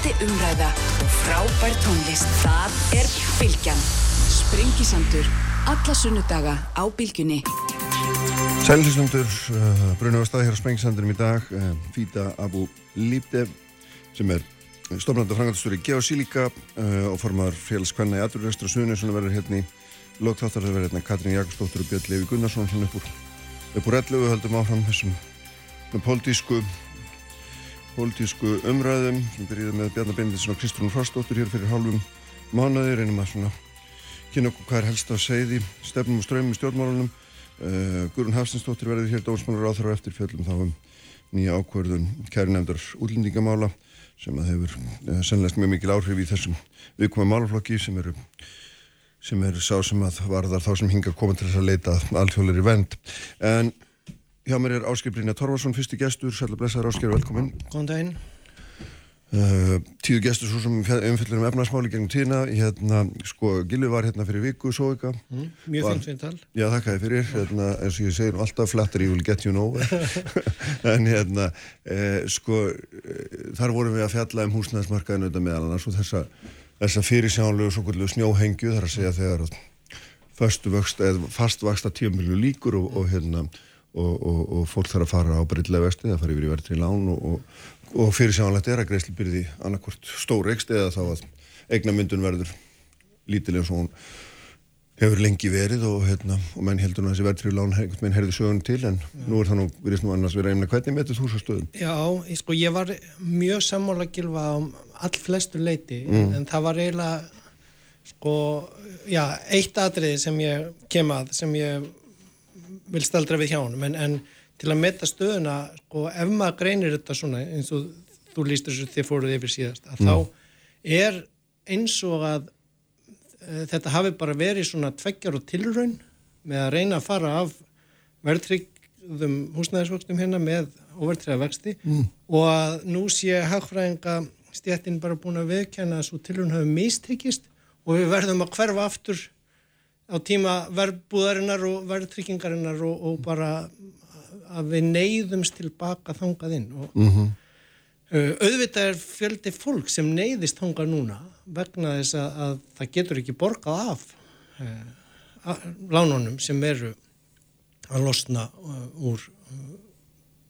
Spennandi umræða og frábær tónlist. Það er Bilgjan. Sprengisandur. Alla sunnudaga á Bilgjunni. Sælhystundur, uh, brunum á staði hér á Sprengisandurum í dag, uh, Fíta Abu Líbdev sem er stofnandi frangastur í Geosílíka uh, og formar félagskvenna í Aturrestur og Sunni sem verður hérna í logþáttar það verður hérna Katrín Jakobsdóttir og Björn Levi Gunnarsson hérna upp úr, upp úr 11 og höldum áfram þessum pólitísku pólitísku umræðum sem byrjiði með Bjarnar Bendisson og Kristrún Frostóttur hér fyrir hálfum mánuði. Reynum að svona kynna okkur hvað er helst að segði stefnum og ströymum í stjórnmálunum. Uh, Gurun Hafsinsdóttir verður hér dómsmálur áþara eftir fjöllum þá um nýja ákverðun kæri nefndar útlendingamála sem að hefur uh, sennlegast mjög mikil áhrif í þessum viðkomið málaflokki sem eru sem er sá sem að varðar þá sem hinga koma til þess að leita alltjóðleiri vend en hjá mér er Áskil Brynja Torvarsson fyrsti gestur, sætla blessaður Áskil, velkomin Góðan daginn. Uh, tíu gestur svo sem umfyllir um efnarsmáli gegnum tína, hérna sko Gilvi var hérna fyrir viku, svo ykkar mm, Mjög fint viðtal. Já, þakkaði fyrir, hérna, eins og ég segir alltaf flattery will get you nowhere. En hérna, eh, sko eh, þar vorum við að fjalla um húsnæðismarkaðinu þetta meðal annars og þessa, þessa fyrirsjánlegu svo kvöldu snjóhengju þar að segja þegar að fastvaksta tíumilju líkur og, og hérna og, og, og fólk þarf að fara á breytilega vesti, það fara yfir í verðri lán og og fyrir sjáanlegt er að greiðslubyrði annarkvort stóreikst eða þá að eignamyndun verður lítileg eins og hún hefur lengi verið og, hérna, og menn heldur að þessi verðtrið lán menn herði sögun til en Já. nú er það nú virðist nú annars verið einnig hvernig með þetta þúsastöðum Já, ég, sko ég var mjög sammála gilfa á all flestu leiti mm. en það var eiginlega sko, já, eitt atriði sem ég kem að sem ég vil staldra við hjá hann en, en til að metta stöðuna sko, ef maður greinir þetta svona eins og þú líst þessu þið fóruð yfir síðast að mm. þá er eins og að e, þetta hafi bara verið svona tveggjar og tilraun með að reyna að fara af verðtryggðum húsnæðisvöxtum hérna með overtræða vexti mm. og að nú sé hagfræðinga stjættin bara búin að viðkjanna að svo tilraun hafi mistryggist og við verðum að hverfa aftur á tíma verðbúðarinnar og verðtryggingarinnar og, og bara að við neyðumst tilbaka þangað inn og mm -hmm. uh, auðvitað er fjöldi fólk sem neyðist þangað núna vegna þess að, að það getur ekki borgað af uh, lánunum sem eru að losna uh, úr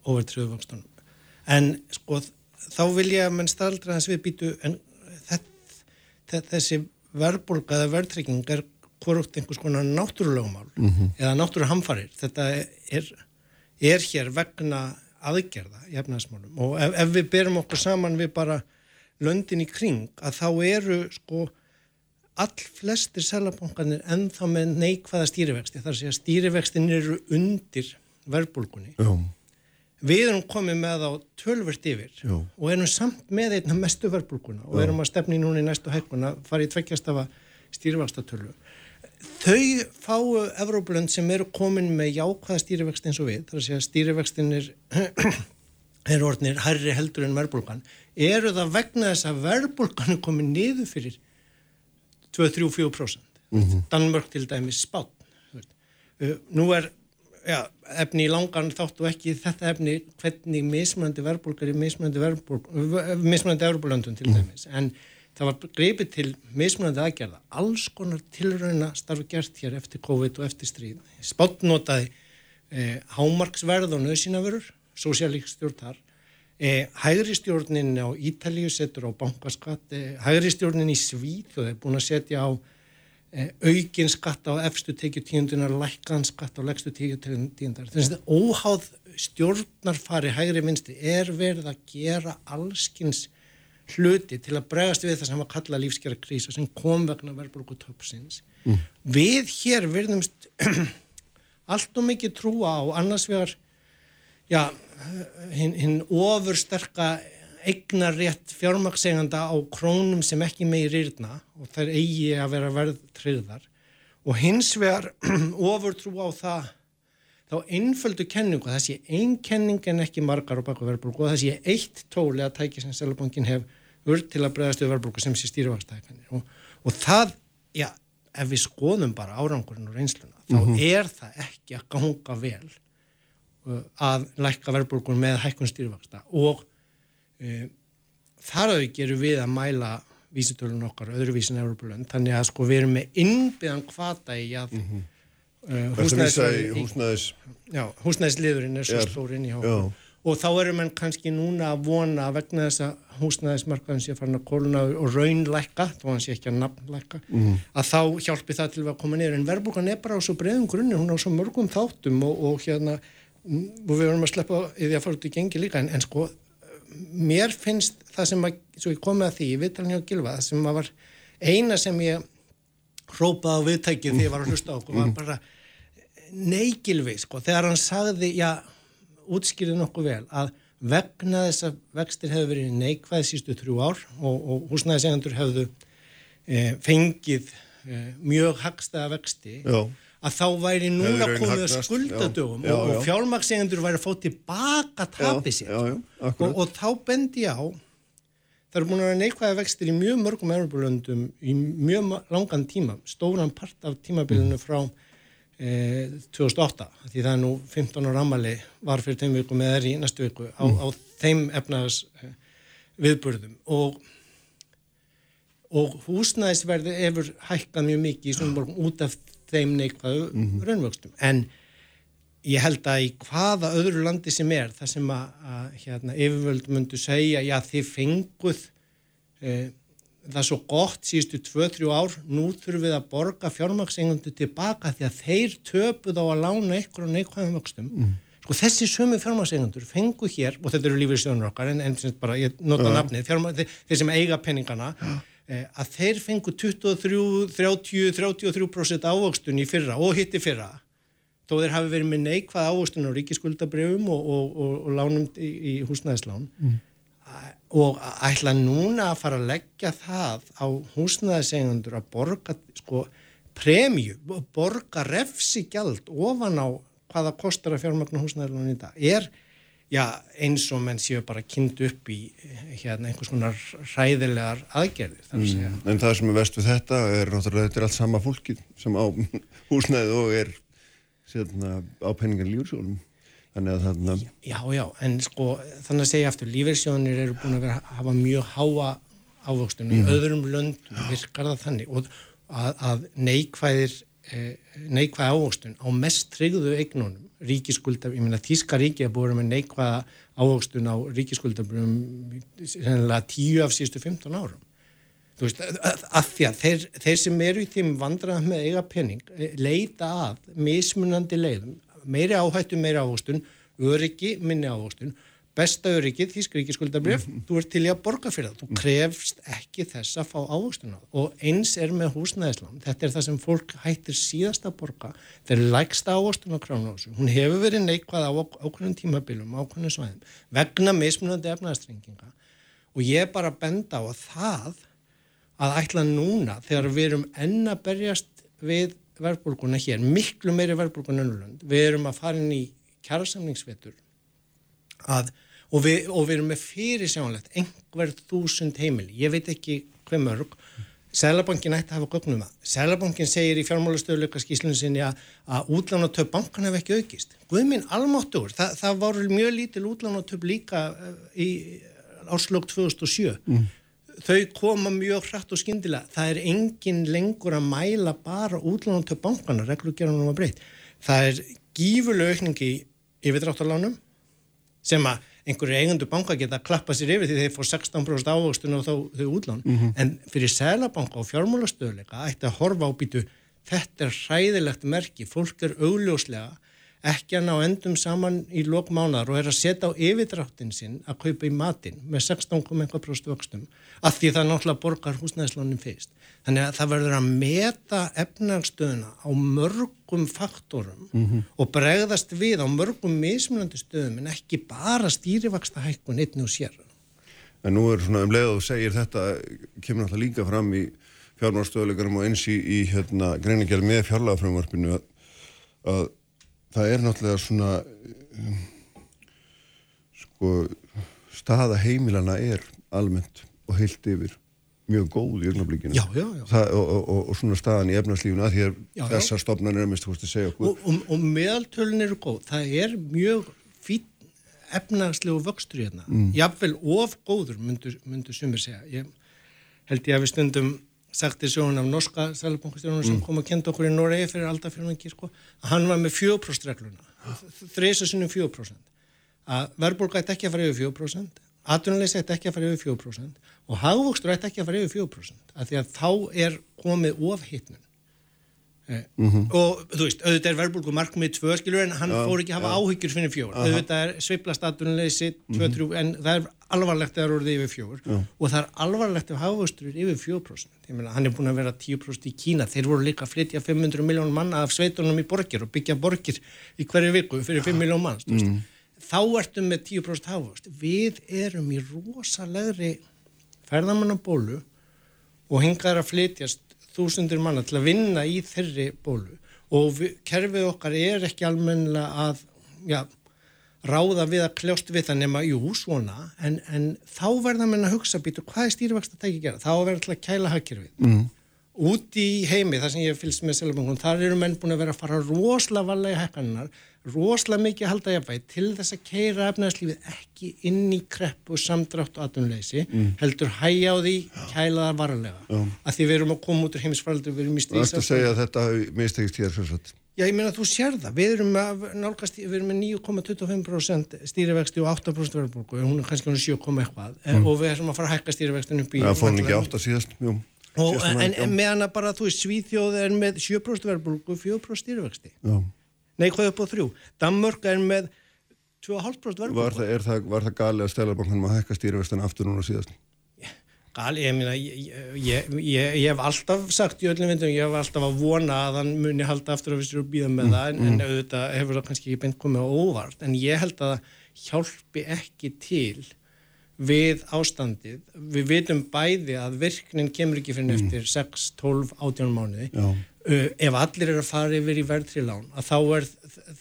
overtriðu vakstunum en sko þá vil ég að mann staldra þess við býtu en þessi verðbólka eða verðtrygging er hvorugt einhvers konar náttúrulegumál mm -hmm. eða náttúruhamfarir þetta er er hér vegna aðgerða í efnaðsmálum og ef, ef við berum okkur saman við bara löndin í kring að þá eru sko all flestir selabankanir ennþá með neikvæða stýrivexti þar sé að stýrivextin eru undir verðbólkunni Já. við erum komið með á tölvert yfir Já. og erum samt með einna mestu verðbólkuna og erum að stefni núna í næstu hækkuna farið tveggjast af stýrivextatölu þau fáu Evróplönd sem eru komin með jákvæða stýrivext eins og við, þar að segja stýrivextin er, er orðnir hærri heldur en verðbólgan, eru það vegna þess að verðbólgan er komin niður fyrir 2-3-4% mm -hmm. Danmörk til dæmis spátt uh, nú er ja, efni í langan þáttu ekki þetta efni hvernig mismöndi verðbólgar er mismöndi verðbólgar mismöndi Evróplöndun til mhm. dæmis, mm -hmm. en það var greipið til mismunandi aðgerða, alls konar tilrauna starfi gert hér eftir COVID og eftir stríð. Spáttnotaði eh, hámarksverð og nöðsynavörur, sosialík stjórn þar, eh, hægri stjórnin á Ítalíu setur á bankaskatt, eh, hægri stjórnin í Svíð og þeir búin að setja á eh, aukinn skatt á efstu tekið tíundunar, lækkan skatt á legstu tekið tíundar. Þannig að óháð stjórnarfari hægri minsti er verið að gera allskins hluti til að bregast við það sem að kalla lífskjara krísa sem kom vegna verðbruku toppsins. Mm. Við hér verðumst allt og mikið trúa á annars vegar já, hinn hin ofursterka eignarétt fjármakseganda á krónum sem ekki meir írna og þær eigi að vera verðtriðar og hins vegar ofur trú á það þá einföldu kenningu, það sé ein kenning en ekki margar á baku verðbruku og það sé eitt tóli að tæki sem Sælabankin hef urð til að bregðast við verðbólku sem sé stýrivakstæðinir og, og það, já, ef við skoðum bara árangurinn og reynsluna, þá mm -hmm. er það ekki að ganga vel uh, að lækka verðbólkun með hækkun stýrivaksta og uh, þar að við gerum við að mæla vísitölun okkar öðruvísin Európa-lönd, þannig að sko við erum með innbyðan kvata í að mm -hmm. uh, húsnæðisliðurinn er svo stór inn í hópa og þá erum við kannski núna að vona vegna þess að húsnæðismarkaðin sé farin að kóluna og raunleika, þó hann sé ekki að nafnleika, mm. að þá hjálpi það til að koma niður, en verðbúkan er bara á svo breiðum grunni, hún á svo mörgum þáttum og, og hérna, og við verðum að sleppa í því að fara út í gengi líka, en, en sko mér finnst það sem að, svo ég komið að því, ég viðtalin hjá Gilva, það sem að var eina sem ég hrópaði á viðtækið því ég var að hlusta á okkur, var bara neigilvi, sko, þegar hann sagði, já, útskýrði nokkuð vel að vegna þess að vextir hefur verið neikvæð sístu þrjú ár og, og húsnæðisegandur hefðu e, fengið e, mjög hagstaða vexti já. að þá væri núna komið að skuldadögum já, já, og, fjármakssegandur væri að fá tilbaka tapið sér og, og þá bendi ég á það eru búin að vera neikvæða vextir í mjög mörgum erfurbúrlöndum í mjög langan tíma stóran part af tímabilinu frá 2008 eh, því það er nú 15 ára ammali var fyrir þeim viku með þeirri í næstu viku á, mm. á þeim efnaðas eh, viðburðum og, og húsnæðisverði hefur hækkað mjög mikið í svona borgum út af þeim neikvæðu mm -hmm. raunvöxtum en ég held að í hvaða öðru landi sem er það sem að, að hérna, yfirvöld myndu segja já þið fenguð eh, það er svo gott síðustu 2-3 ár, nú þurfum við að borga fjármaksengandi tilbaka því að þeir töpuð á að lána ykkur og neikvæðum vöxtum. Mm. Sko þessi sömu fjármaksengandur fengu hér, og þetta eru lífeyrsjónur okkar, en, en bara ég nota uh. nafnið, fjármaks, þeir sem eiga penningana, uh. eh, að þeir fengu 23-33% ávöxtun í fyrra og hitti fyrra, þó þeir hafi verið með neikvæð ávöxtun á ríkiskuldabrjöfum og, og, og, og lánum í, í húsnæðislán. Mm og ætla núna að fara að leggja það á húsnæðisengundur að borga sko premju, borga refsigjald ofan á hvaða kostar að fjármagnu húsnæðilunum í dag. Er já, eins og menn séu bara kynnt upp í hérna einhvers konar ræðilegar aðgerðir mm, En það sem er vest við þetta er náttúrulega þetta er allt sama fólki sem á húsnæði og er sérna, á penningan lífsjólum þannig að þannig Já, já, en sko þannig að segja aftur, lífeyrssjónir eru búin að vera að hafa mjög háa ávöxtunum mm. öðrum löndum virkar það þannig? Og að, að neikvæðir eh, neikvæða ávöxtun á mest treyðu eignunum, ríkiskuldar ég meina Þíska ríki að búið með neikvæða ávöxtun á ríkiskuldar sennilega tíu af sístu 15 árum. Þú veist, að, að því að þeir, þeir sem eru í þeim vandrað með eiga penning eh, leita að mismunandi leiðum meiri áhættu, meiri ávostun, öryggi, minni ávostun, besta öryggi, þýskríki skuldabrjöf, mm -hmm. þú ert til í að borga fyrir það, þú krefst ekki þess að fá ávostun á það. Og eins er með húsnæðislam, þetta er það sem fólk hættir síðast að borga, þetta er lægsta ávostun á kránásu, hún hefur verið neikvað á ákveðnum tímabilum, ákveðnum svæðum, vegna mismunandi efnaðstrenginga og ég er bara að benda á að það að ætla núna þegar við erum enna berjast við verðbólguna hér, miklu meiri verðbólguna ennulönd. Við erum að fara inn í kjærasamningsvetur og, og við erum með fyrir sjánlegt einhver þúsund heimili. Ég veit ekki hver mörg. Sælabankin ætti að hafa gögnum það. Sælabankin segir í fjármálastöðuleika skíslunum sinni að, að útlánatöp bankan hef ekki aukist. Guðminn almáttur, Þa, það var mjög lítil útlánatöp líka eh, í áslög 2007. Mm þau koma mjög hratt og skindilega. Það er engin lengur að mæla bara útlánum til bankana, reglugjörnum og breytt. Það er gífurlega aukningi yfirdráttarlánum sem að einhverju eigundu banka geta að klappa sér yfir því þeir fór 16% ávöxtun og þau útlán. Mm -hmm. En fyrir selabanka og fjármálastöðuleika ætti að horfa á býtu þetta er hræðilegt merki, fólk er augljóslega ekki að ná endum saman í lokmánar og er að setja á yfirdráttin sinn að kaupa í matin með 16,1% vöxtum af því það náttúrulega borgar húsnæðislónin fyrst. Þannig að það verður að meta efnagstöðuna á mörgum faktorum mm -hmm. og bregðast við á mörgum mismunandi stöðum en ekki bara stýrivaksta hækkun einni og sér. En nú er svona um leið og segir þetta kemur náttúrulega líka fram í fjármárstöðuleikarum og eins í, í hérna, greinigjörð með fjárlagafröngvarpinu að, að það er náttúrulega svona um, sko staða heimilana er almennt og heilt yfir mjög góð í ögnablíkinu og, og, og svona staðan í efnarslífuna því að já, þessar stopnarnir er mest húst að segja okkur. Og, og meðaltölun eru góð. Það er mjög fít efnagslegu vöxtur hérna, mm. jafnvel of góður myndu, myndu sumir segja. Ég held ég að við stundum sagt í sjónun af norska sælubankastjónunum sem mm. kom að kenda okkur í Noregi fyrir alltaf hann sko, að hann var með 4% regluna þreysa sinnum 4% að verðbólka ætti ekki að fara yfir 4% aðtunuleysi ætti ekki að fara yfir 4% og hagvókstur ætti ekki að fara yfir 4% að því að þá er komið ofhittnun Mm -hmm. og þú veist, auðvitað er verðbúlgu markmið tvö skilur en hann ja, fór ekki að hafa ja. áhyggjur fyrir fjór, Aha. auðvitað er sviplastatunleysi mm -hmm. en það er alvarlegt að það eru orðið yfir fjór ja. og það er alvarlegt að hafa ásturir yfir fjóprosent ég meina, hann er búin að vera 10% í Kína. Þeir voru líka að flytja 500 miljón manna af sveitunum í borgir og byggja borgir í hverju viku fyrir 5 miljón mann mm. þá ertum við 10% hafa við erum í rosalegri ferðamannabólu og hingar að flytjast þúsundir manna til að vinna í þeirri bólu. Og við, kerfið okkar er ekki almennilega að já, ráða við að kljóst við það nema, jú, svona, en, en þá verða mann að hugsa býtu hvað er stýrivægst að tækja gera, þá verður alltaf að kæla hakkerfið. Mm. Út í heimi, þar sem ég fylgst með seljabankunum, þar eru menn búin að vera að fara rosalega valega í hekkaninnar rosalega mikið að halda jafnvægi til þess að keira efnæðslífið ekki inn í kreppu samdrátt og atunleysi mm. heldur hæja á því kælaðar varlega Já. að því við erum að koma út úr heimisfaldur við erum í strísa Það er Já, ég meina að þú sér það, við erum að nálgast, við erum með 9,25% stýrivexti og 8% verðbólku og hún er kannski 7, eitthvað mm. og við erum að fara að hækka stýrivextin upp í Já, fórum ekki 8 síðast, jú og, En, en meðan að bara, þú veist, Svíþjóð er með 7% verðbólku og 4% stýrivexti Já Nei, hvað upp á þrjú? Danmörk er með 2,5% verðbólku. Var það, það, það gali að stelabankunum að hækka stýrivestan aftur núna síðast? Gali, ég meina, ég, ég, ég, hef alltaf sagt í öllum vindum, ég hef alltaf að vona að hann muni halda aftur að við séum að býða með mm, það, en, mm. en auðvitað hefur það kannski ekki beint komið á óvart, en ég held að hjálpi ekki til við ástandið. Við vitum bæði að virknin kemur ekki fyrir mm. eftir 6, 12, 18 mánuði. Uh, ef allir eru að fara yfir í verðtrilán að þá er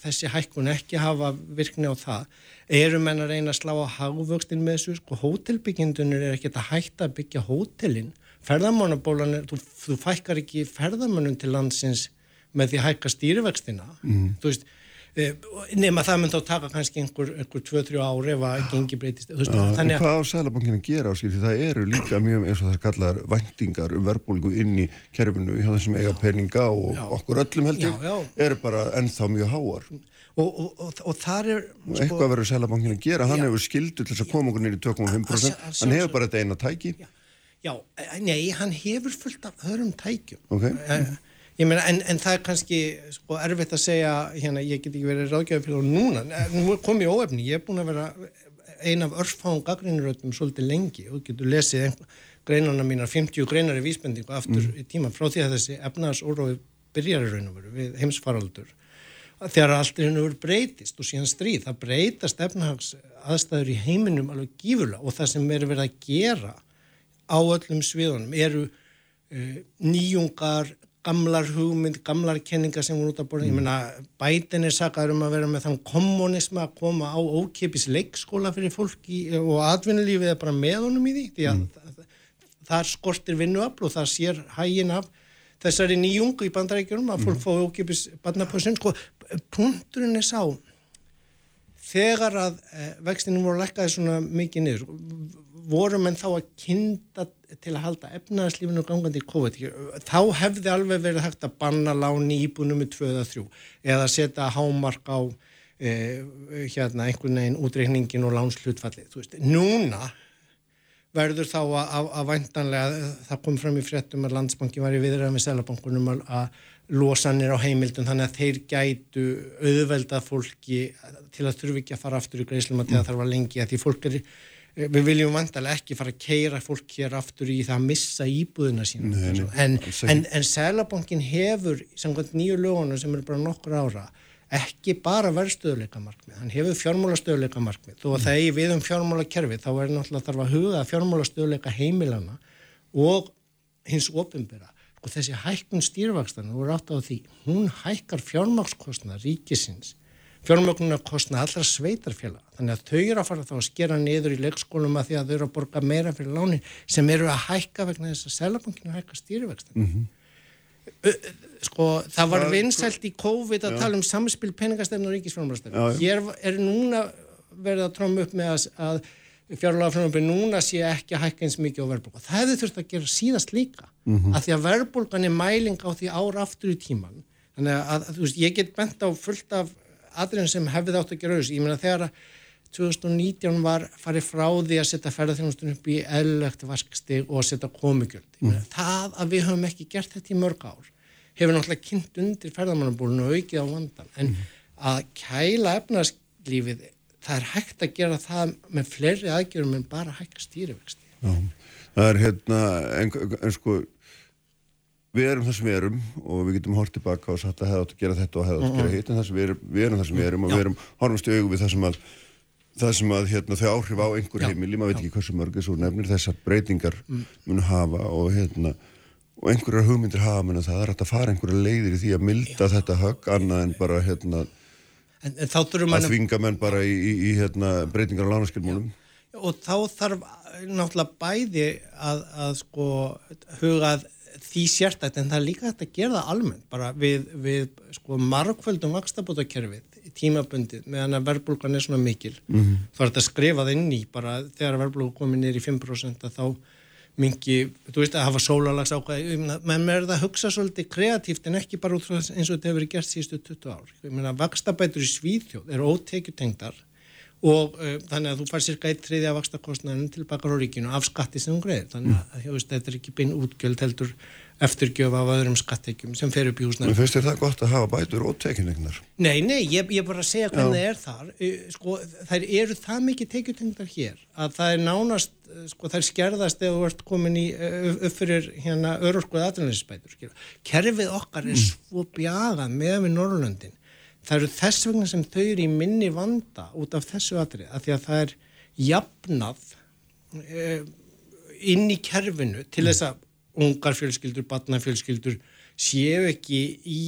þessi hækkun ekki að hafa virkni á það eru menn að reyna að slá á hagvöxtin með þessu? Sko hótelbyggjendunir er ekki að hætta að byggja hótelin. Ferðamannabólan, þú, þú fækkar ekki ferðamannum til landsins með því að hækka stýrivextina. Mm. þú veist Eh, nema það mun þá taka kannski einhver, einhver 2-3 ári ef að gengi breytist. Veist, ja, en hvað á Sælabankin að gera á sig því það eru líka mjög eins og það kallar vendingar um verðbólgu inn í kerfinu hjá þessum eiga peninga og já, okkur öllum heldur eru bara ennþá mjög háar og, og, og, og þar er sko, eitthvað verður Sælabankin að gera, hann já, hefur skildu til þess að koma okkur nýri 2,5% hann hefur bara þetta eina tæki. Já, já, eh, nei, hann hefur fullt af öðrum tækjum. Ok. Uh, Ég meina, en, en það er kannski sko, erfitt að segja, hérna, ég get ekki verið ráðgjöfið fyrir það núna, nú kom ég óefni, ég er búin að vera ein af örfáum gaggrinuröldum svolítið lengi. Og getur lesið greinarna mínar, 50 greinar í vísbendingu aftur mm. í tíma frá því að þessi efnaðs órófi byrjar í raun og veru við heimsfaraldur. Þegar allt er hennu verið breytist og síðan stríð, það breytast efnahags aðstæður í heiminum alveg gífurlega og það sem er verið að gera á öllum sviðunum eru uh, nýjungar, gamlar hugmynd, gamlar kenningar sem voru út af borðin, mm. ég menna bætin er sakað um að vera með þann kommunisma að koma á ókipis leikskóla fyrir fólki og atvinnulífið er bara með honum í því, því að mm. þar skortir vinnuafl og það sér hægin af þessari nýjungu í bandarækjurum að fólk mm. fá ókipis barnapössun, sko, punkturinn er sá þegar að eh, vextinu voru lækkaði svona mikið niður voru menn þá að kinda til að halda efnaðarslífinu gangandi í COVID? Þá hefði alveg verið hægt að banna láni íbúinu með 2 eða 3 eða setja hámark á eh, hérna einhvern veginn útreikningin og lánslutfallið núna verður þá að, að, að væntanlega það kom fram í fréttum að landsbanki var í viðræðan með selabankunum að losanir á heimildum þannig að þeir gætu auðvelda fólki til að þurfi ekki að fara aftur í greiðslum að það þarf að lengi að því fólk er við viljum vantarlega ekki fara að keira fólk hér aftur í það að missa íbúðina sína. Nei, en, en, en Sælabankin hefur samkvæmt nýju lögunum sem eru bara nokkur ára ekki bara verðstöðuleika markmið, hann hefur fjármálastöðuleika markmið, þó að mm. það er við um fjármálakerfi þá er náttúrulega þarf að huga fjármálastöðuleika heimilana og hins ofinbera og þessi hækkun stýrvakstan, er átt á því hún hækkar fjármákskostna ríkisins fjármögnuna kostna allra sveitarfjöla þannig að þau eru að fara þá að skera niður í leikskólum að því að þau eru að borga meira fyrir lánin sem eru að hækka vegna þess að selabankinu hækka stýrivextan mm -hmm. sko það var vinsælt í COVID að Já. tala um samspil peningastefn og ríkisfjármálastefn hér er núna verið að tróma upp með að, að fjárlagafröndum núna sé ekki að hækka eins mikið á verðbólka. Það hefði þurft að gera síðast líka mm -hmm. að því að verðbólkan er mæling á því ára aftur í tíman. Þannig að, að veist, ég get bent á fullt af aðrinn sem hefði átt að gera auðvitað. Ég meina þegar að 2019 var farið frá því að setja ferðarþjónustun upp í eðlögt vasksti og setja komugjöld. Mm. Það að við höfum ekki gert þetta í mörg ár hefur náttúrulega kynnt undir ferðarmannabúlinu og aukið á vandan. En mm. að kæla efnarslífið, það er hægt að gera það með fleiri aðgjörum en bara hægt stýrivexti. Já, það er hérna, en, en sko, við erum það sem við erum og við getum hort tilbaka og sagt að hefða átt að gera þetta og hefða átt að gera hitt, en það sem við erum, við erum það sem við erum og Já. við erum horfumst í augum við það sem að það sem að hérna, þau áhrif á einhver heimili, maður veit ekki hversu mörg þessu nefnir þessar breytingar mm. munu hafa og, hérna, og einhverjar hugmyndir hafa munu það er að fara einhverja leiðir í því að milda Já. þetta högg annað en bara hérna, en, en að þvinga menn bara í, í, í hérna, breytingar á lánaskilmúlum og þá þarf náttúrulega bæði að, að sko hugað því sérstætt en það er líka þetta að gera það almennt bara við, við sko margföldum vakstabótakerfið tímabundið meðan að verbulgan er svona mikil mm -hmm. þá er þetta skrifað inn í bara þegar verbulgan komið nýri 5% að þá mingi, þú veist að hafa sólalags ákvæði, menn með það hugsa svolítið kreatíft en ekki bara út frá eins og þetta hefur verið gert síðustu 20 ár ég meina vakstabætur í Svíðjóð er ótekjutengdar og uh, þannig að þú fær cirka eitt triði af vakstakostnæðinu til bakar á ríkinu af skatti sem hún greiðir, þannig að mm. veist, þetta er ekki bein útgjöld heldur eftirgjöf af öðrum skattekjum sem fer upp í húsnæðinu. Men finnst þér það gott að hafa bætur og tekinlegnar? Nei, nei, ég, ég bara segja hvernig það er þar sko, þær eru það mikið tekjutengdar hér að það er nánast sko, þær skerðast ef þú ert komin í upp fyrir hérna örurskoð aðrænleysisbætur kerfið okkar er mm. svo bjagað með við Norrlöndin það eru þess vegna sem þau eru í minni vanda út af þessu atrið, af því að það er jafnað eh, inn í kerfinu til þess að ungar fjölskyldur, batnafjölskyldur séu ekki í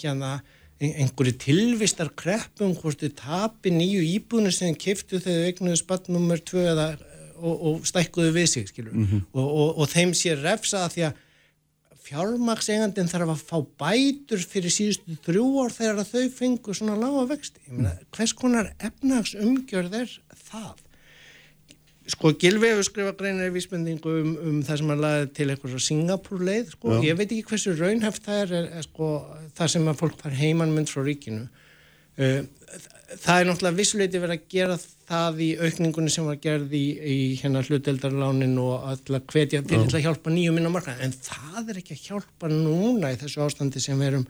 hérna einhverju tilvistar kreppum hvort þau tapi nýju íbúinu sem kiftu þegar eignuðu spattnummer 2 eða, og, og stækkuðu við sig mm -hmm. og, og, og þeim sé refsa að því að fjármaksegandin þarf að fá bætur fyrir síðustu þrjú ár þegar þau fengur svona lága vexti. Meina, hvers konar efnagsumgjörð er það? Sko Gilvi hefur skrifað greinir í vísbendingu um, um það sem hann laði til eitthvað Singapúrleið, sko, Já. ég veit ekki hversu raunheft það er, er, er sko, það sem að fólk far heimanmynd frá ríkinu. Uh, það er náttúrulega vissuleiti verið að gera það í aukningunni sem var gerð í, í hérna hluteldarlánin og að hvetja til að hjálpa nýjum inn á markað, en það er ekki að hjálpa núna í þessu ástandi sem við erum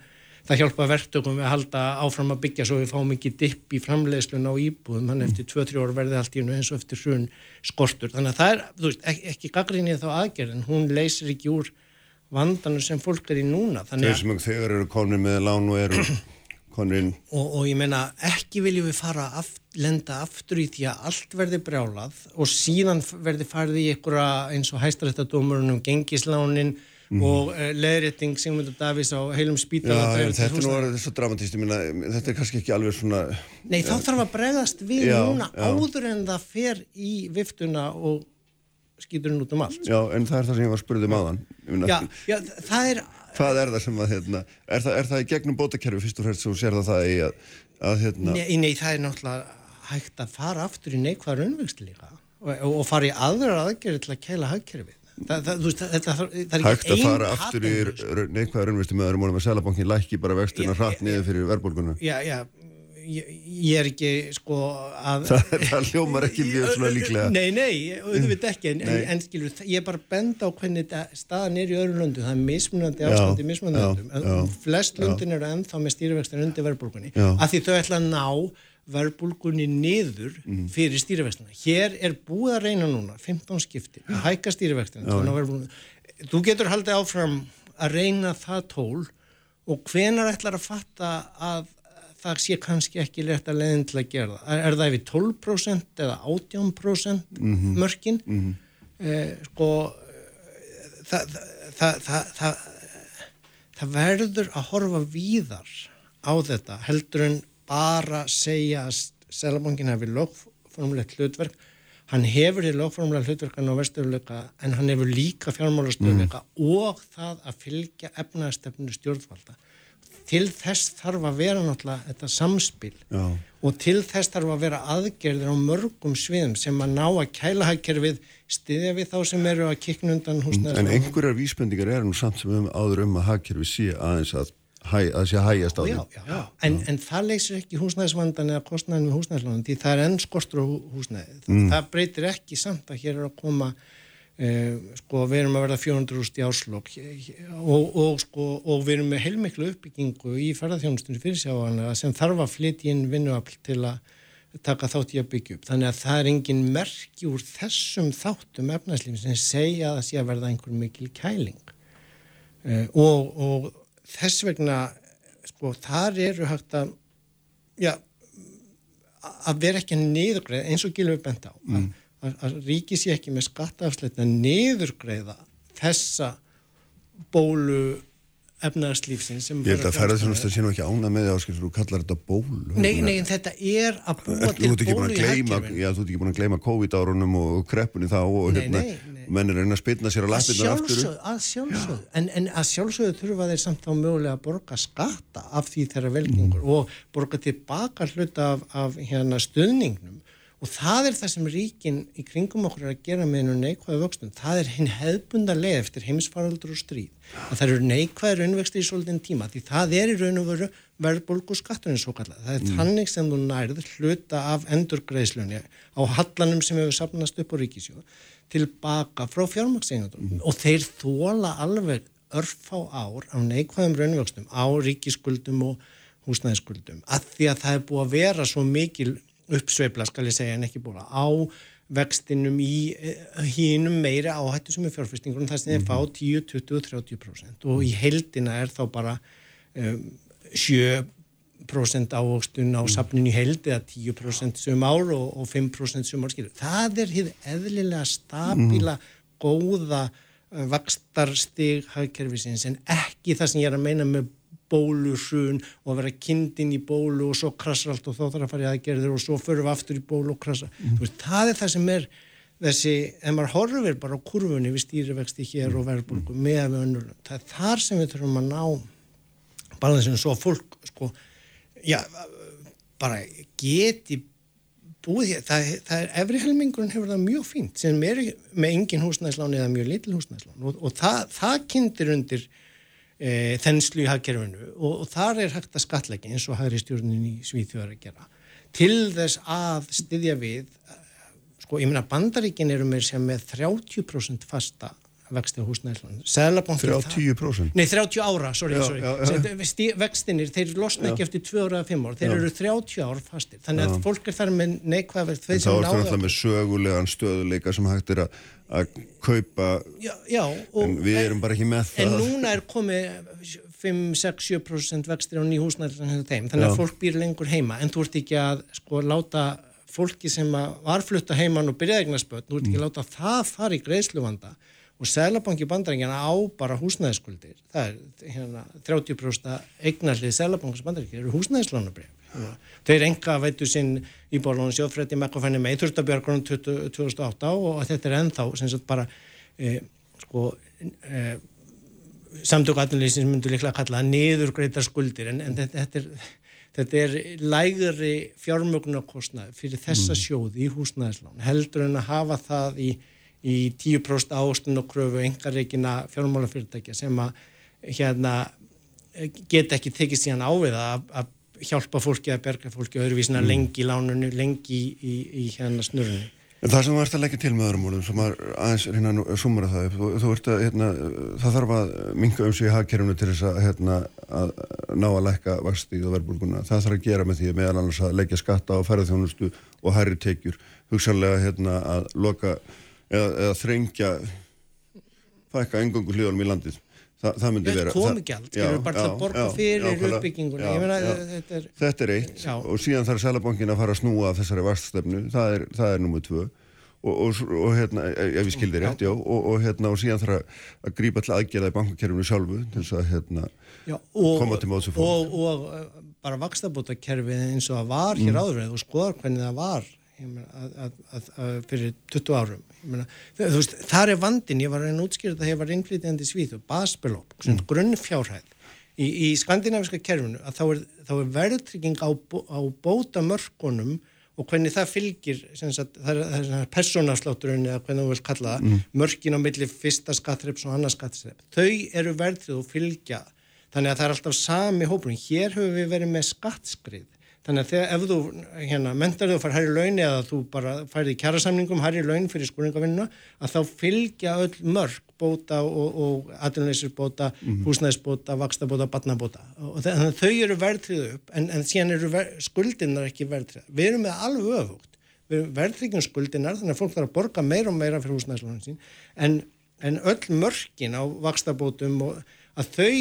það hjálpa verktökum við að halda áfram að byggja svo við fáum ekki dipp í framleiðslun á íbúðum. Hann eftir 2-3 ár verði allt í hennu eins og eftir hrun skortur. Þannig að það er, þú veist, ekki, ekki gaggrinnið þá aðgerðin, hún leysir ekki úr vandanu sem fólk er í núna. Þeir sem eru konið með lán og eru konið og, og ég meina, ekki viljum við fara aft, lenda aftur í því að allt verði brjálað og síðan verði farið í einhverja eins og hæstaréttadómurunum gengislánin Mm. og uh, leðrétting Sigmundur Davís á heilum spítala Já, þetta þetta er kannski ekki alveg svona Nei, þá þarf að bregðast við já, núna já. áður en það fer í viftuna og skýtur hún út um allt. Já, en það er það sem ég var spurðið um aðan Já, já, það er Hvað er það sem að, hérna, er það, er það í gegnum bótakerfi fyrst og fremst sem sér það það í að, að hérna nei, nei, það er náttúrulega hægt að fara aftur í neikvæður unnvöxtlíka og, og fara í aðra aðgerði til að keila hagkerfið Það, það, veist, þetta, það er ekki einn fara aftur í neikvæða raunvistu með öðrum mónum að selabankin lækki bara vextina hratt niður fyrir verðbólguna. Já, já, ég, ég er ekki sko að það hljómar ekki mjög svona líklega. Nei, nei, auðvitað ekki en, en skilur, ég er bara bend á hvernig staðan er í öðrum löndu, það er mismunandi ástandi mismunandi löndum, flest löndin eru ennþá með stýrivextin undir verðbólgunni. Af því þau ætla að ná verbulgunni niður mm. fyrir stýrivextina. Hér er búið að reyna núna, 15 skipti, að hækka stýrivextina. Þú getur haldið áfram að reyna það tól og hvenar ætlar að fatta að það sé kannski ekki lert að leiðin til að gera það. Er, er það yfir 12% eða 18% mm -hmm. mörkin? Mm -hmm. eh, sko, það, það, það, það verður að horfa víðar á þetta heldur en bara segja að Sælabankin hefur lögformulegt hlutverk hann hefur því lögformulega hlutverkan á vesturleika en hann hefur líka fjármálastöðleika mm. og það að fylgja efnaðstefnu stjórnvalda til þess þarf að vera náttúrulega þetta samspil Já. og til þess þarf að vera aðgerðir á mörgum sviðum sem að ná að kæla hagkerfið stiðja við þá sem eru að kikna undan húsnæðis En einhverjar vísbendingar eru nú samt sem höfum áður um að hagkerfi sé aðeins að, hæ, að sé hægjast á því. já, já, já. En, en það leysir ekki húsnæðisvandan eða kostnæðin við húsnæðislánum því það er enn skortur á húsnæði mm. það breytir ekki samt að hér er að koma uh, sko við erum að verða 400 úrst í áslokk og, og sko og við erum með heilmiklu uppbyggingu í ferðarþjónustunni fyrirsjáðanlega sem þarf að flytja inn vinnuafl til að taka þátt í að byggja upp. Þannig að það er engin merki úr þessum þáttum efnæslífin sem segja að það sé að verða einhver mikil kæling uh, og, og þess vegna sko þar eru hægt að já að vera ekki að niðurgreiða eins og Gilvi bent á mm. að, að ríki sé ekki með skattaafsleita niðurgreiða þessa bólu efnarslífsins Ég held að ferðarþjónustu sé nú ekki ána með áskil þú kallar þetta ból Nei, nei, en þetta er að búa til bólu í hættifin Já, þú ert ekki búin að gleyma COVID-árunum og kreppunni þá og nei, hérna, nei, menn er að spilna sér að lappina aftur Að sjálfsögðu, en, en að sjálfsögðu þurfa þeir samt þá mögulega að borga skatta af því þeirra velgengur mm. og borga tilbaka hluta af, af hérna, stuðningnum og það er það sem ríkin í kringum okkur er að gera með einu neikvæðu vöxtum. Það er hinn hefbunda leið eftir heimsfaraldur og stríð. Að það eru neikvæður unnvexti í svolítinn tíma því það er í raun og veru verðbólgu skatturinn svo kallað það er mm. tannig sem þú nærð hluta af endurgreislunni á hallanum sem hefur sapnast upp á ríkisjóð tilbaka frá fjármaksengandum mm. og þeir þóla alveg örf á ár á neikvæðum raunvöxtum á ríkiskuldum og húsnæðiskuldum að því að það er búið að vera svo mikil uppsveifla skal ég segja en ekki búin á vextinum í hínum meiri áhættu sem er fjárfestingur þar sem þeir fá 10, 20, 30% og í heldina er þá bara um, 7% ávokstun á safninu í held eða 10% sum ár og, og 5% sum ár skilur. Það er hér eðlilega stabíla, góða uh, vakstarstig hagkerfisins en ekki það sem ég er að meina með bólusun og vera kindin í bólu og svo krasar allt og þá þarf að fara í aðgerður og svo förum við aftur í bólu og krasa mm. veist, það er það sem er þessi, ef maður horfir bara á kurfunni við stýrivexti hér og verðbólku mm. með við önnur, það er þar sem við þurfum að ná balansinu svo að fólk sko, já, bara geti búið hér, það, það er efri helmingurinn hefur það mjög fínt sem er með engin húsnæðslán eða mjög litil húsnæðslán og, og það, það kynntir undir e, þenslu í hagkerfinu og, og þar er hægt að skatleggja eins og hægri stjórnin í Svíþjóðar að gera til þess að styðja við sko ég meina bandaríkin eru með sem með 30% fasta vexti á húsnæðislandu. 30%? Nei, 30 ára, sorry, já, sorry. Já, já. Vextinir, þeir losna ekki eftir 2 ára eða 5 ára, þeir eru 30 ár fastir. Þannig að fólk er þar með neikvæða verð. Þá er það alltaf með sögulegan stöðuleika sem hægt er að að kaupa og, en við erum bara ekki með það. En núna er komið 5-6-7% vextir á nýjúsnæðin þannig að fólk býr lengur heima. En þú ert ekki að sko láta fólki sem var flutta heimann og byrjaði eignar spöld, þú ert ekki að láta það fara í greiðsluvanda. Og Sælabanki bandarækjana á bara húsnæðiskuldir það er hérna 30% eignarlið Sælabankis bandarækjana eru húsnæðislánabrið þeir enga veitu sinn í bólunum sjófrætti mekkofænni með Þurftabjörgunum 2008 og þetta er ennþá sem sagt bara e, sko e, samtöku aðlýsins myndur líklega að kalla niður greitar skuldir en, en þetta, þetta er þetta er lægri fjármögnarkostnað fyrir þessa mm. sjóði í húsnæðislán heldur en að hafa það í, í 10% ástun og kröfu engareikina fjármálafyrirtækja sem að hérna geta ekki tekið síðan ávið að hjálpa fólki að berga fólki öðruvísina mm. lengi í lánunu, lengi í, í, í hérna snurðinu. En það sem þú ert að leggja til með öðrum úrðum, sem aðeins hérna sumra það, þú, þú ert að, hérna, það þarf að minga um sig í hagkerfunu til þess að, hérna, að ná að lækka vastíð og verðbúlguna. Það þarf að gera með því meðal annars að leggja skatta á ferðarþjónustu og hærri tekjur, hugsanlega, hérna, að loka eða, eða þrengja, fækka engungu hljóðanum í landið. Þa, það myndi vera komigjald, það er bara að borga fyrir uppbygginguna? Þetta, þetta er eitt. Já. og síðan þarf Sælabankin að fara að snúa þessari vaststöfnu, það er, það er nummið tvö. Og, og, og hérna ef við skildir rétt, já, og, og hérna og síðan þarf að grípa til aðgjala í bankakerfinu sjálfu til þess að hérna já, koma til mótsu fólk. og bara vakstabótakerfið eins og að var hér mm. áður og skoðar hvernig það var Að, að, að, fyrir 20 árum. Meina, veist, þar er vandin, ég var að útskýra þetta var innflytjandi í Svíð og basbelopp, mm. grunnfjárhæð. Í, í skandinaviska kerfinu þá er, þá er verðtrygging á, á bóta mörkunum og hvernig það fylgir sagt, það er, er persónafslátturinn eða hvernig þú vilt kalla það, mm. mörkin á milli fyrsta skattreps og annars skattreps þau eru verðtrið og fylgja. Þannig að það er alltaf sami hópurinn. Hér höfum við verið með skattskrið þannig að ef þú hérna, mentar þú að fara hær í laun eða þú bara færði í kjærasamningum hær í laun fyrir skóringavinnuna að þá fylgja öll mörg bóta og, og aðlunleysisbóta, mm -hmm. húsnæðisbóta, vakstabóta, batnabóta og þannig að þau eru verðtriðu upp en, en síðan eru ver, skuldinnar ekki verðtriða. Við erum með alveg öfugt, við erum verðtriðum skuldinnar þannig að fólk þarf að borga meira og meira fyrir húsnæðislónin sín en, en öll mörgin á vakstabótum og að þau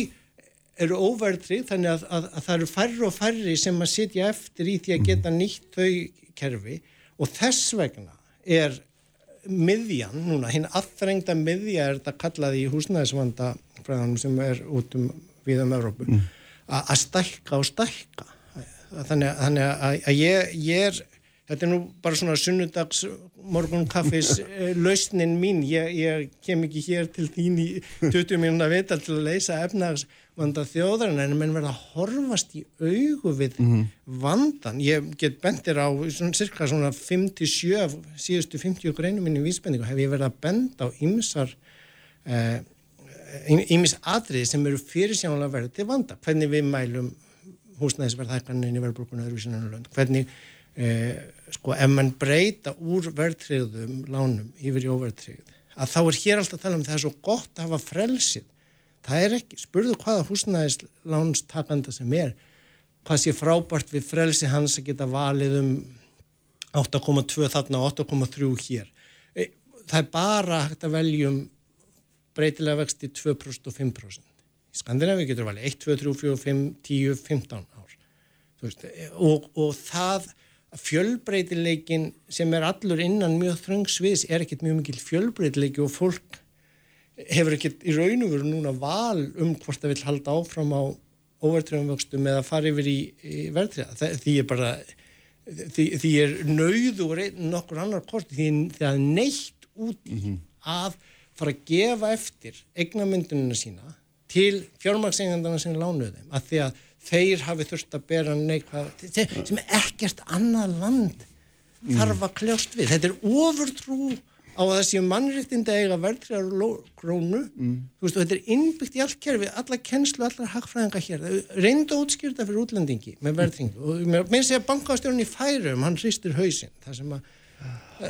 eru óverðtrið þannig að, að, að það eru færri og færri sem að sitja eftir í því að geta nýtt þau kerfi. Og þess vegna er miðjan núna, hinn aðþrengda miðja er þetta kallaði í húsnæðisvanda fræðanum sem er út um við um Európu, mm. að stækka og stækka. Þannig, þannig að, að ég, ég er þetta er nú bara svona sunnudags morgun kaffis eh, lausnin mín. Ég, ég kem ekki hér til þín í 20 minúna vital til að leysa efnags vanda þjóðarinn en menn verða að horfast í augu við mm -hmm. vandan. Ég get bendir á svona cirka svona 57 síðustu 50 greinum minni vísbendingu hef ég verið að benda á ymsar ymmis eh, atriði sem eru fyrirsjánulega verið til vanda. Hvernig við mælum húsnæðisverðhækkanin í verðbrukunum öðruvísinu lönd. Hvernig eh, sko ef mann breyta úr verðtriðum lánum yfir í óverðtrið að þá er hér alltaf að tala um það er svo gott að hafa frelsið það er ekki, spurðu hvaða húsnæðislánustakanda sem er hvað sé frábært við frelsi hans að geta valið um 8,2 þarna og 8,3 hér. E, það er bara hægt að veljum breytilega vexti 2% og 5% í Skandinavi getur valið 1, 2, 3, 4, 5, 10, 15 ár. Veist, e, og, og það fjölbreytileikin sem er allur innan mjög þröngsviðs er ekkert mjög mikil fjölbreytileiki og fólk hefur ekkert í raun og veru núna val um hvort það vil halda áfram á óvertröfumvöxtum eða fara yfir í, í verðtriða. Því er bara, því, því er nauður nokkur annar kort því það er neitt út mm -hmm. að fara að gefa eftir eignamyndunina sína til fjármaksengandana sem lánuðum að því að þeir hafi þurft að bera neikvað sem ekkert annað land þarf að kljást við. Þetta er ofurtrú á að þessi mannréttinda eiga verðriðar krónu. Mm. þú veist og þetta er innbyggt í allt kerfi alla kennslu, allar hagfræðinga hér. Reyndu útskýrta fyrir útlendingi með verðringu og með þess að bankastjórn í færum hann hristir hausinn. Það sem að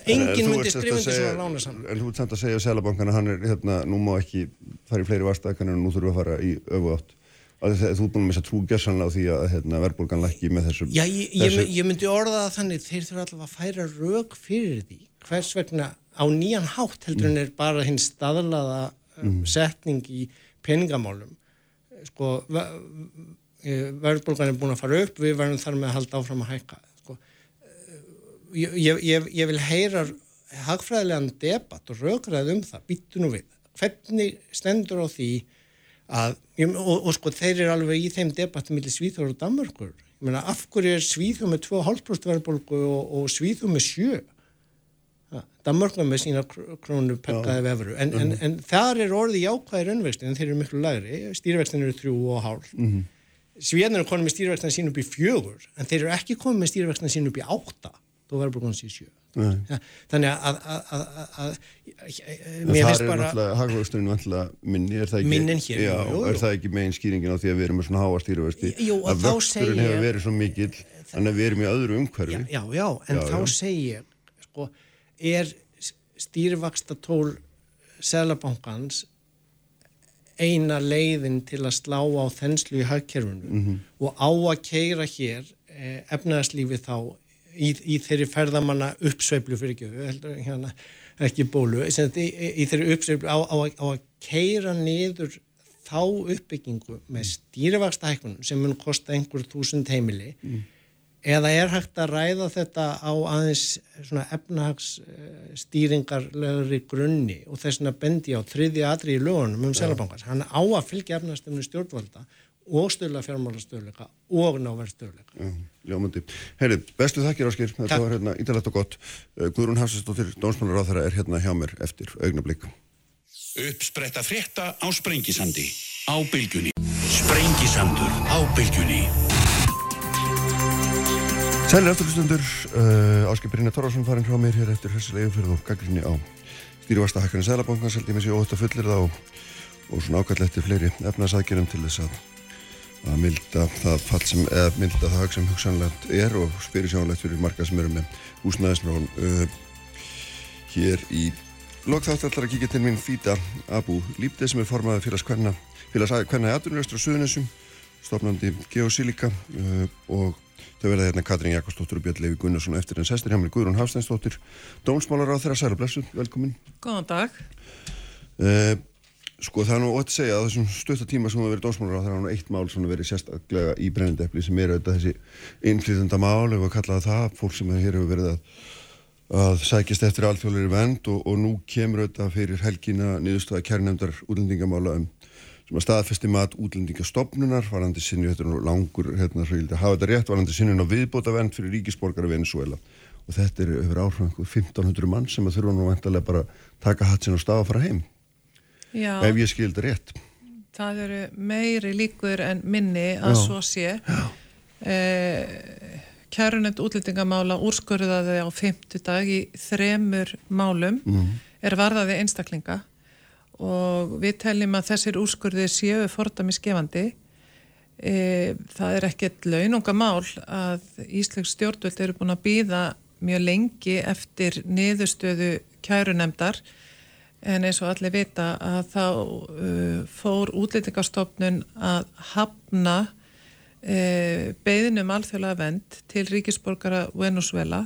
enginn myndi skrifundi svona lána saman En þú ert samt að segja á selabankana hann er hérna, nú má ekki fara í fleiri varstækan en nú þurfum við að fara í öfu átt. Þú er búin að missa trúgjössanlega á því að hérna, verðbólgan lækki með þessu Já, ég, þessu... Ég, ég myndi orða það þannig þeir þurfa alltaf að færa rauk fyrir því. Hvers vegna á nýjan hátt heldur en er bara hinn staðlaða um, mm. setning í peningamálum. Sko verðbólgan er búin að fara upp við verðum þar með að halda áfram að hækka sko, ég, ég, ég vil heyra hagfræðilegan debatt og raugraði um það býttu nú við, hvernig stendur á því að og, og sko þeir eru alveg í þeim debattum millir Svíþjóður og Danmarkur ég meina af hverju er Svíþjóð með 2,5% verðbólgu og, og Svíþjóð með 7% Danmörk með sína krónu pekkaði vefru en, uh -huh. en, mhm. en þar er orði jákvæðir önvextin en þeir eru miklu lagri, stýrvextin eru þrjú og hálf mhm. -huh. Svíðan eru konið með stýrvextin sín upp í fjögur en þeir eru ekki komið með stýrvextin sín upp í átta þá verður bara konið sín sjö ja, þannig að, að, að, að mér finnst bara Það er náttúrulega minni er það ekki, hér, já, jú, jú. Er það ekki megin skýringin á því að við erum með svona háa stýrvexti að vöxturinn hefur verið svo mikill þannig að við erum í öðru umhverfi Já, já, en þá segir sko er stýrvaksta tól Sælabankans eina leiðin til að slá á þenslu í hagkerfunu mm -hmm. og á að keira hér eh, efnaðarslífi þá í, í þeirri ferðamanna uppsveiflu fyrir ekki, hérna, ekki bólu í, í þeirri uppsveiflu á, á, á að keira niður þá uppbyggingu með stýrivaksta hækkunum sem mun kosta einhver þúsund heimili. Mm eða er hægt að ræða þetta á aðeins svona efnahagsstýringarlegri grunni og þess að bendi á þriði aðri í lögunum um selabankars. Hann á að fylgja efnahagsstöfnu stjórnvalda og stöðla fjármálastöðleika og náverðstöðleika. Ljómandi. Herri, bestu þakkir Áskir, þetta var hérna ítalegt og gott. Uh, Guðrún Hafsastóttir, dónsmálar á þeirra er hérna hjá mér eftir augnablík. Uppspretta frétta á Sprengisandi á bylgunni. Sprengisandur á bylgjunni. Sælir afturlustundur, uh, Áskip Brynja Torvarsson farin frá mér hér eftir hessilega yfirferð og gaggrinni á stýrivasta hækkanir Sælabankan, seldi mér sér óhætt að fullir það og, og svona ákvæmlega eftir fleiri efnaðsækjunum til þess að, að milda það fall sem, eða milda það hag sem hugsanlegt er og spyrir sjónlegt fyrir marga sem eru með húsnæðismrón uh, hér í lokþátt ætlar að kíkja til mín Fýta Abu Líptið sem er formaðið félags kvenna félags kvenna í aðrunuröstur og suðunessum stofnandi Geosílika uh, og Þau verða hérna Katrín Jakobsdóttir og Björn Levi Gunnarsson eftir en sestir hjá mér Guðrún Hafsteinsdóttir, dómsmálar á þeirra særu blessu, velkomin. Góðan dag. Uh, sko það er nú ótt að segja að þessum stöttatíma sem það verið dómsmálar á þeirra nú eitt mál sem verið sérstaklega í brennendepli sem er auðvitað þessi innflýðanda mál ef við kallaða það, fólk sem hér hefur verið að, að sækist eftir alþjóðleiri vend og, og nú kemur auðvitað fyrir helgina niðurstaða kærnemdar útlendingamála um sem að staðfesti mat útlendingastofnunar varandi sinni, þetta er nú langur hérna hrjöldi, hafa þetta rétt, varandi sinni á viðbóta vend fyrir ríkisborgara Venezuela og þetta er yfir áhrifan 1500 mann sem að þurfa nú vantarlega bara taka hatt sinn og staða að fara heim. Já, ef ég skildi rétt. Það eru meiri líkur en minni að Já. svo sé. Eh, Kærunend útlendingamála úrskurðaði á 50 dag í þremur málum er varðaði einstaklinga og við teljum að þessir úrskurðir séu fordamisgefandi e, það er ekkert launungamál að Íslensk stjórnvöld eru búin að býða mjög lengi eftir niðurstöðu kærunemdar en eins og allir vita að þá uh, fór útlendingastofnun að hafna uh, beðinum alþjóðlega vend til ríkisborgara Venezuela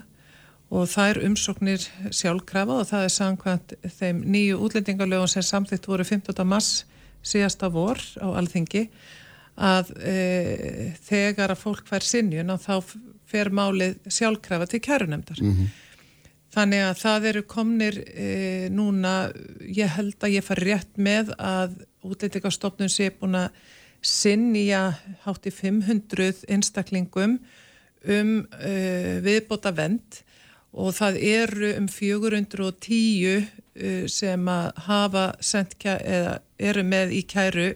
og þær umsóknir sjálfkrafa og það er samkvæmt þeim nýju útlendingalögum sem samþýtt voru 15. mars síðasta vor á alþingi að e, þegar að fólk fær sinjun þá fer málið sjálfkrafa til kærunemdar. Þannig að það eru komnir e, núna, ég held að ég fari rétt með að útlendingastofnun sé búin að sinja hátt í 500 einstaklingum um e, viðbóta vend og það eru um 410 uh, sem að hafa sendt eða eru með í kæru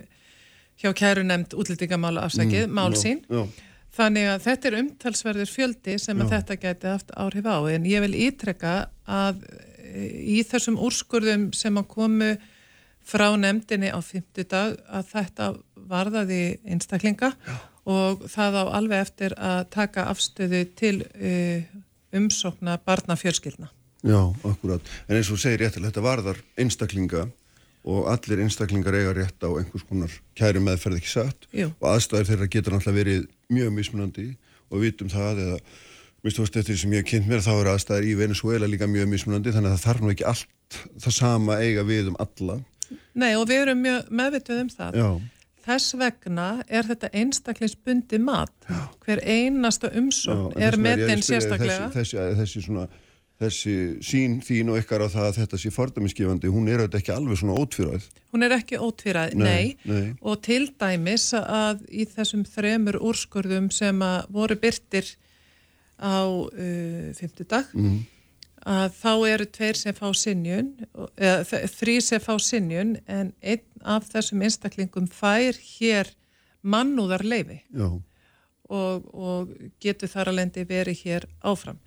hjá kæru nefnd útlendingamála afsakið, mál sín. já, Þannig að þetta er umtalsverður fjöldi sem að þetta geti haft áhrif á. En ég vil ítrekka að e, í þessum úrskurðum sem að komu frá nefndinni á 50 dag að þetta varðaði einstaklinga og það á alveg eftir að taka afstöðu til uh, umsókna barnafjörskilna. já, akkurat en eins og segir réttilega, þetta varðar einstaklinga og allir einstaklingar eiga rétt á einhvers konar kæri meðferð ekki satt Jú. og aðstæður þeirra getur náttúrulega verið mjög mismunandi og vitum það eða veist eftir því sem ég hef kynnt mér þá eru aðstæður í Venezuela líka mjög mismunandi þannig að það þarf nú ekki allt það sama eiga við um alla Nei og við erum mjög meðvituð um það. Já, Þess vegna er þetta einstaklingsbundi mat. Hver einasta já, umsókn en er metin sérstaklega. þessi, þessi, þessi, svona, þessi sín þín og ykkar á það að þetta sé fordæmisgefandi, hún er auðvitað ekki alveg svona ótfjörað Hún er ekki ótvíræð, Nei, nei, nei. og til dæmis að í þessum þremur úrskurðum sem að voru byrtir á uh, 50 dag Mhm. að þá eru tveir sem fá sinjun eða þ- þrír sem fá sinjun en einn af þessum einstaklingum fær hér mannúðar leifi Já, og, og getur þar að lendi verið hér áfram.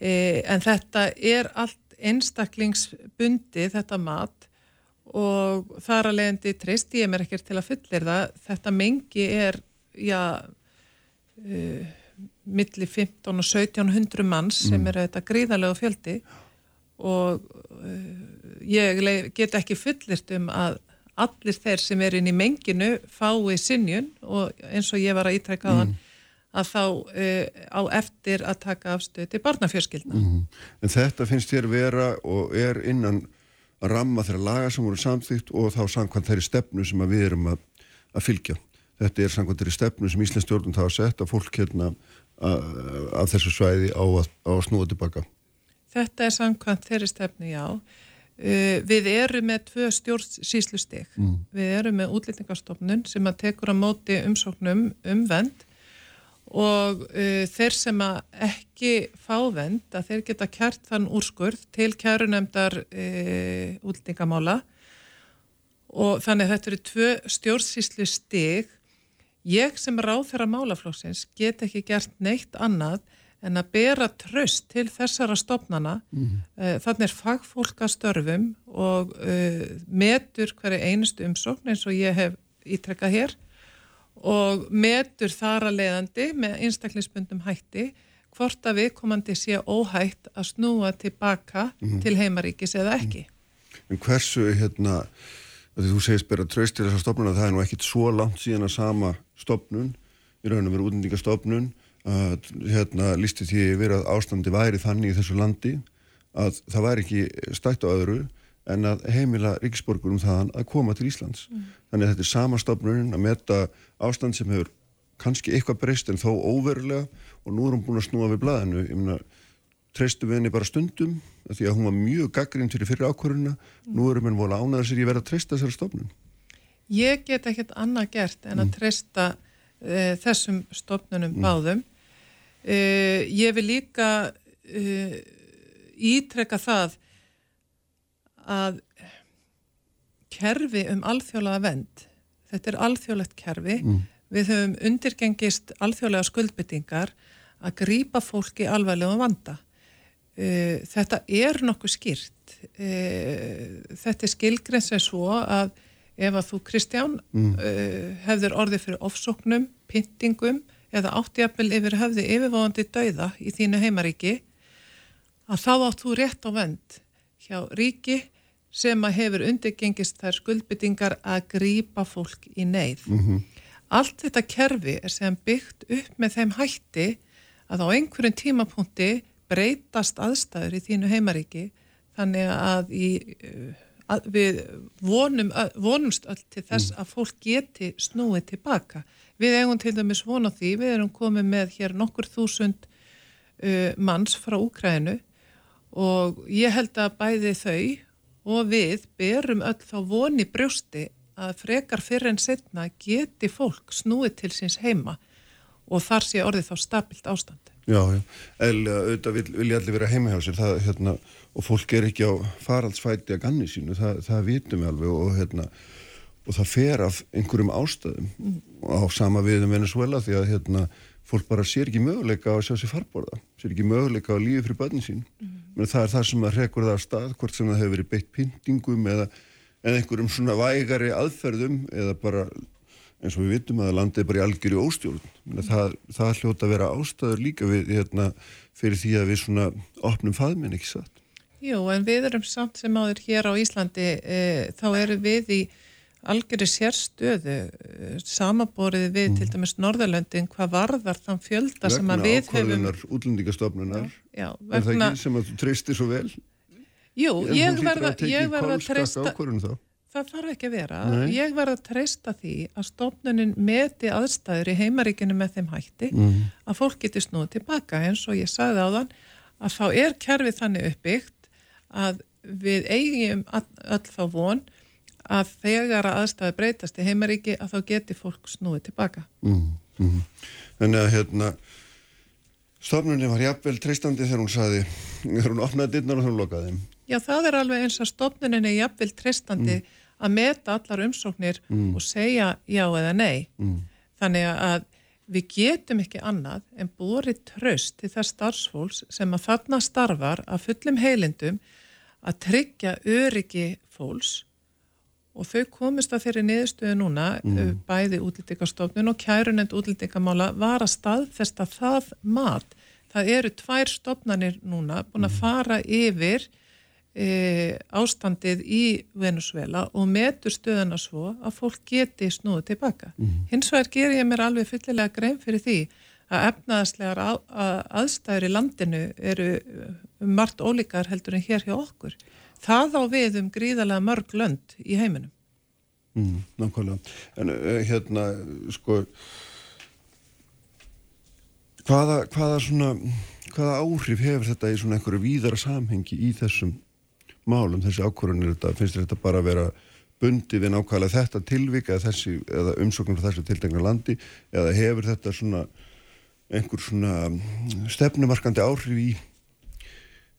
E, en þetta er allt einstaklingsbundi, þetta mat og þar að lendi treysti ég mér ekkert til að fullir það. Þetta mengi er, já, uh, milli 15 og 1700 manns sem eru þetta gríðarlega fjöldi og uh, ég get ekki fullirt um að allir þeir sem eru inn í menginu fái sinjun og eins og ég var að ítrekka á hann að þá uh, á eftir að taka afstöð til barnafjörskildna. en þetta finnst þér vera og er innan að ramma þeirra laga sem voru samþýtt og þá samkvæmt þeirri stefnu sem við erum að, að fylgja. Þetta er samkvæmt þeirri stefnu sem Íslands stjórnum það að setja fólk hérna að þessu svæði á að, að snúa tilbaka. Þetta er samkvæmt þeirri stefnu, já. Uh, við erum með tvö stjórnsýslustig. Mm. Við erum með útlýtingarstofnun sem að tekur á móti umsóknum um vend og uh, þeir sem að ekki fá vend að þeir geta kært þann úrskurð til kærunemdar uh, útlýtingamála og þannig þetta eru tvö stjórnsýslustig Ég sem ráð þeirra málaflóksins get ekki gert neitt annað en að bera tröst til þessara stopnana. Mm. Þannig er fagfólk að störfum og uh, metur hverju einustu umsókn eins og ég hef ítrekkað hér og metur þar að leiðandi með einstaklingsbundum hætti hvort að viðkomandi sé óhætt að snúa tilbaka mm. til heimaríkis eða ekki. En hversu, hérna, þú segist bara tröst til þessar stopnuna, það er nú ekkit svo langt síðan að sama stopnun, í raunum verið útlendingastofnun, að hérna lísti því verið að ástandi væri þannig í þessu landi að það væri ekki stætt á öðru en að heimila ríksborgurum þaðan að koma til Íslands. Mm. Þannig að þetta er sama stofnunin að metta ástand sem hefur kannski eitthvað breyst en þó óverulega og nú er hún búin að snúa við blæðinu. Ég meina, treystu við henni bara stundum því að hún var mjög gaggrind fyrir fyrir ákvörðuna. Mm. Nú erum henni volið ánaðar sér í verið að treysta þessari stofnun. Ég get ekkert annað gert en að mm. treysta uh, þessum stofnunum mm. báðum. Uh, ég vil líka uh, ítrekka það að kerfi um alþjóðlega vend, þetta er alþjóðlegt kerfi, mm. við höfum undirgengist alþjóðlega skuldbyttingar að grýpa fólki alveglega vanda. Uh, þetta er nokkuð skýrt. Þetta er skilgrens eða svo að ef að þú Kristján mm. uh, hefður orðið fyrir ofsóknum, pyntingum eða áttjafnvel yfir höfði yfirvóðandi dauða í þínu heimaríki að þá átt þú rétt á vend hjá ríki sem að hefur undirgengist þær skuldbyttingar að grýpa fólk í neyð. Mm -hmm. Allt þetta kerfi er sem byggt upp með þeim hætti að á einhverjum tímapunkti breytast aðstæður í þínu heimaríki þannig að, í, að við vonum, vonumst öll til þess mm. að fólk geti snúið tilbaka. Við eigum til dæmis vona því, við erum komið með hér nokkur þúsund uh, manns frá Úkrænu og ég held að bæði þau og við berum öll þá voni brjósti að frekar fyrir en setna geti fólk snúið til síns heima og þar sé orðið þá stabilt ástand. Já, já, eða auðvitað vil, vil ég allir vera heima hjá sér það, hérna, og fólk er ekki á faraldsfæti að ganni sínu, það, það vitum við alveg og, hérna, og það fer af einhverjum ástæðum mm. á sama viðum Venezuela því að hérna, fólk bara sér ekki möguleika að sjá sér farborða, sér ekki möguleika að lífi fyrir börnin sín. Mm. Það er það sem að rekur það af stað, hvort sem það hefur verið beitt pyntingum eða, eða einhverjum svona vægari aðferðum eða bara eins og við vitum að landið bara í algjörju óstjórn. Það, það hljóta að vera ástæður líka við, hérna, fyrir því að við svona opnum faðminn, ekki satt? Jú, en við erum samt sem áður hér á Íslandi, e, þá erum við í algjörði sérstöðu eh, samaborið við mm. til dæmis Norðalöndin hvað varðar þann fjölda sem að við hefum Vegna ákvölunar útlendingastofnunar já, vegna... er það ekki sem að þú treystir svo vel? Jú, ég verða að treysta það þarf ekki að vera Nei. ég verða að treysta því að stofnunin meti aðstæður í heimaríkinu með þeim hætti mm. að fólk geti snúið tilbaka eins og ég sagði á þann að þá er kerfið þannig uppbyggt að við eigum öll þá von að þegar að aðstæði breytast í heimaríki að þá geti fólk snúið tilbaka. Mm, mm. Þannig að hérna stofnunni var jafnvel treystandi þegar hún saði, þegar hún opnaði dittnar og þegar hún lokaði. Já, það er alveg eins að stofnuninni er jafnvel treystandi mm. að meta allar umsóknir mm. og segja já eða nei. Mm. Þannig að við getum ekki annað en búrið tröst til það starfsfólks sem að þarna starfar að fullum heilindum að tryggja öryggi fólks og þau komist að fyrir niðurstöðu núna mm. bæði útlýtikastofnun og kærunend útlýtikamála var að staðfesta það mat. Það eru tvær stofnanir núna búin að mm. fara yfir e, ástandið í Venezuela og metur stöðuna svo að fólk geti snúið tilbaka. Mm. Hins vegar ger ég mér alveg fyllilega grein fyrir því að efnaðslegar að, að aðstæður í landinu eru um margt ólíkar heldur en hér hjá okkur. Það á við um gríðarlega mörg lönd í heiminum. Mm, nákvæmlega. En uh, hérna, sko, hvaða, hvaða, svona, hvaða áhrif hefur þetta í svona einhverju víðara samhengi í þessum málum, þessi ákvörðunir, finnst þetta bara að vera bundi við nákvæmlega þetta tilvik eða, eða umsóknum frá þessu tildengna landi eða hefur þetta svona einhver svona stefnumarkandi áhrif í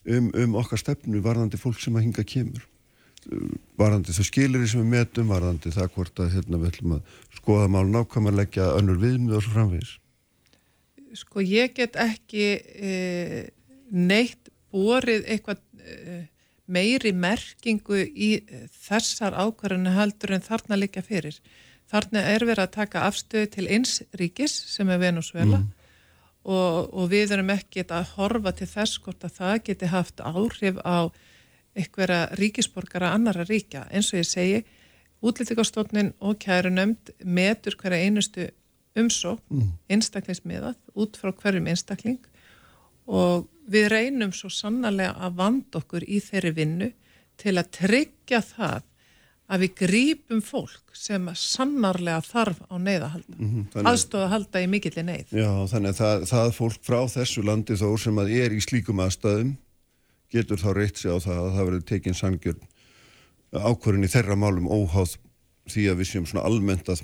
um, um okkar stefnu varðandi fólk sem að hinga kemur varandi þau skilir sem við metum, varandi það hvort að hérna, við ætlum að skoða mál nákvæmlega önnur viðmið og svo framvegis? Sko ég get ekki e, neitt borið eitthvað e, meiri merkingu í þessar ákvarðinu heldur en þarna líka fyrir. Þarna er verið að taka afstöðu til eins ríkis sem er Venezuela mm. Og, og við erum ekki að horfa til þess hvort að það geti haft áhrif á einhverja ríkisborgara annara ríkja. Eins og ég segi, útlýtikastofnin og kærunömd metur hverja einustu umsók, mm. einstaklingsmiðað, út frá hverjum einstakling og við reynum svo sannarlega að vanda okkur í þeirri vinnu til að tryggja það að við grípum fólk sem sannarlega þarf á neyðahalda, mm -hmm, aðstofa að halda í mikillir neyð. Já, þannig að það, það fólk frá þessu landi þó sem að er í slíkum aðstæðum getur þá reitt sig á það að það verður tekinn sangjörn ákvörðin í þeirra málum óháð því að við séum svona almennt að,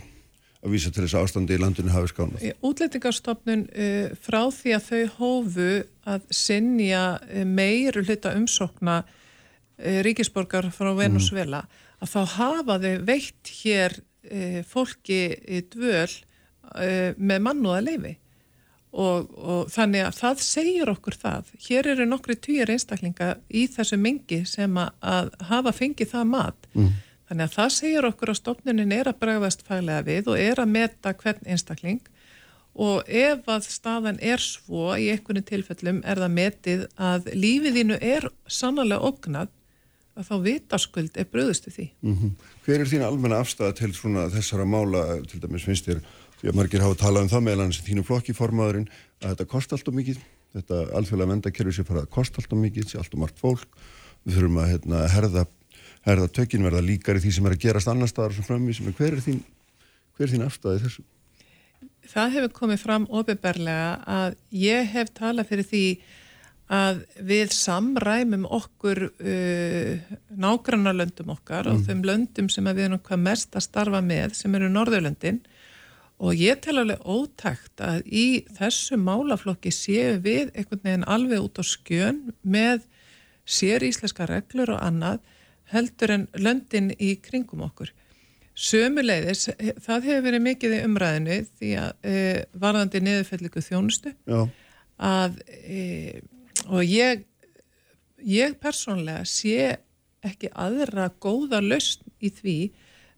að vísa til þess ástandi í landinu hafi skánað. Útlendingarstofnun uh, frá því að þau hófu að sinja uh, meiru hluta umsokna uh, ríkisborgar frá Venezuela mm. Að þá hafa þau veitt hér uh, fólki dvöl uh, með mannúða leifi og, og þannig að það segir okkur það. Hér eru nokkri týjar einstaklinga í þessu mingi sem að, að hafa fengið það mat. Mm. Þannig að það segir okkur að stofnunin er að bregðast fælega við og er að meta hvern einstakling og ef að staðan er svo í einhvern tilfellum er það metið að lífiðínu er sannlega ógnað að þá vitaskuld er bröðustu því. Mm -hmm. Hver er þín almenna afstæða til þessara mála, til dæmis finnst þér því að margir hafa talað um það meðal hans þínu flokkiformaðurinn að þetta kosti allt og mikið þetta alþjóðlega vendakerfi sé farað að kosti allt og mikið, sé allt og margt fólk við þurfum að hérna, herða, herða tökkin verða líkar í því sem er að gerast annar staðar sem framvís, en hver er þín hver er þín afstæði þessu? Það hefur komið fram ofinbarlega að ég hef talað fyrir því að við samræmum okkur uh, nágrannarlöndum okkar mm. og þeim löndum sem við erum hvað mest að starfa með sem eru Norðurlöndin og ég tel alveg ótækt að í þessu málaflokki séu við einhvern veginn alveg út á skjön með sér íslenska reglur og annað heldur en löndin í kringum okkur. Sömuleiðis, það hefur verið mikið í umræðinu því að e, varðandi niðurfelliku þjónustu Já. að e, og ég ég persónlega sé ekki aðra góða lausn í því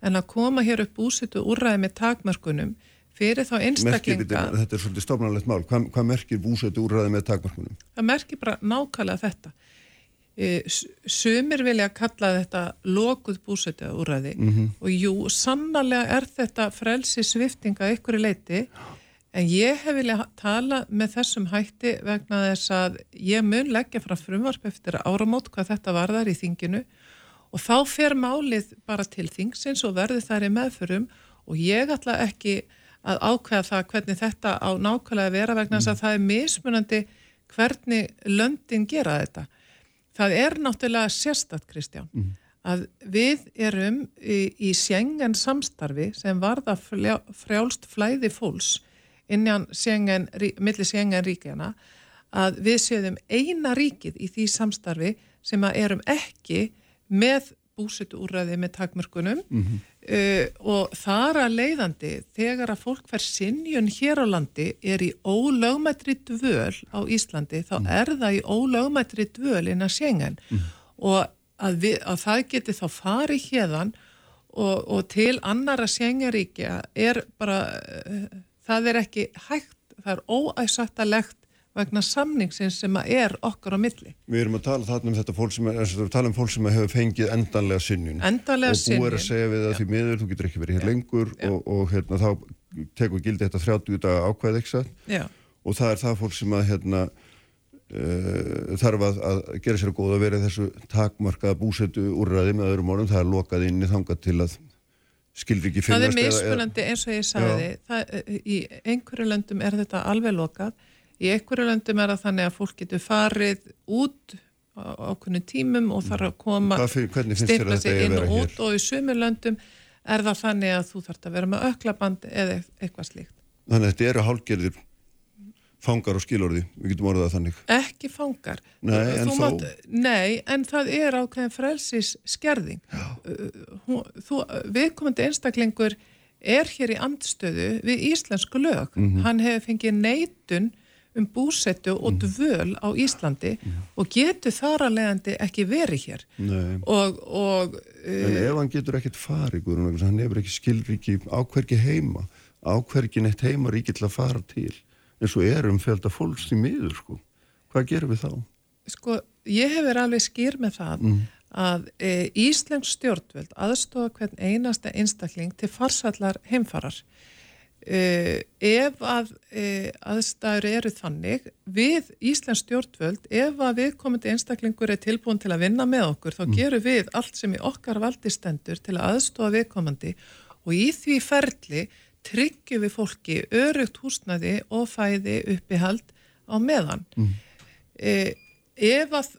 en að koma hér upp úsittu úrræði með takmörkunum fyrir þá einstaklinga merkir, Þetta er svolítið stofnarlegt mál hvað, hvað merkir úsittu úrræði með takmörkunum? Það merkir bara nákvæmlega þetta e, Sumir vilja kalla þetta lokuð búsittu úrræði mm -hmm. og jú, sannarlega er þetta frelsi sviftinga ykkur í leiti en ég hef viljað tala með þessum hætti vegna þess að ég mun leggja frá frumvarp eftir áramót hvað þetta varðar í þinginu og þá fer málið bara til þingsins og verður þær í meðförum og ég ætla ekki að ákveða það hvernig þetta á nákvæmlega vera vegna þess mm. að það er mismunandi hvernig löndin gera þetta. Það er náttúrulega sérstatt, Kristján, mm. að við erum í, í sjengen samstarfi sem varða frjálst flæði fólks innan sjengen, millir sjengen ríkjana, að við séum eina ríkið í því samstarfi sem að erum ekki með búsitu úrræði með takmörkunum mm -hmm. uh, og þar að leiðandi þegar að fólk fær sinjun hér á landi er í ólögmættri dvöl á Íslandi þá mm er það í ólögmættri dvöl innan sjengen mm og að, við, að það geti þá farið hérðan og, og til annara sjengaríkja er bara uh, það er ekki hægt, það er óæsattalegt vegna samningsins sem er okkur á milli. Við erum að tala þarna um þetta fólk sem, er, að tala um fólk sem hefur fengið endanlega sinnun. Endanlega sinnun. Og búið er að segja við það því miður, þú getur ekki verið hér lengur og, og hérna, þá tekur gildi þetta 30 daga ákveð ekki og það er það fólk sem að hérna, uh, þarf að, að gera sér að góða að vera þessu takmarkaða búsetu úrraði með öðrum orðum, það er lokað inn í þanga til að skilri ekki finnast. Það er mismunandi eins og ég sagði, það, í einhverju löndum er þetta alveg lokað. Í einhverju löndum er það þannig að fólk getur farið út á okkunni tímum og þarf að koma styrna sig inn og út. Og í sumur löndum er það þannig að þú þarf að vera með öklaband eða eitthvað slíkt. Þannig að þetta eru hálgerðir fangar og skilorði, við getum orðað þannig. Ekki fangar. Nei, en þó. mátt- Nei, en það er ákveðin frelsis skerðing. Viðkomandi einstaklingur er hér í amtstöðu við íslensku lög. Mhm. Hann hefur fengið neitun um búsettu og Mhm. dvöl á Íslandi og getur þar að leiðandi ekki verið hér. Og, og En ef hann getur ekkert farið, hann hefur ekki skilríki ákverki heima, ákverki neitt heima ríki til að fara til, eins og er um fjölda fólks í miður, sko. Hvað gerum við þá? sko, ég hef verið alveg skýr með það að e, Íslensk stjórnvöld aðstofa hvern einasta einstakling til farsallar heimfarar. E, ef að e, aðstæður eru þannig, við Íslensk stjórnvöld, ef að viðkomandi einstaklingur er tilbúin til að vinna með okkur, þá gerum við allt sem í okkar valdistendur til að aðstofa viðkomandi og í því ferli tryggjum við fólki örugt húsnaði og fæði uppihald á meðan. E, ef að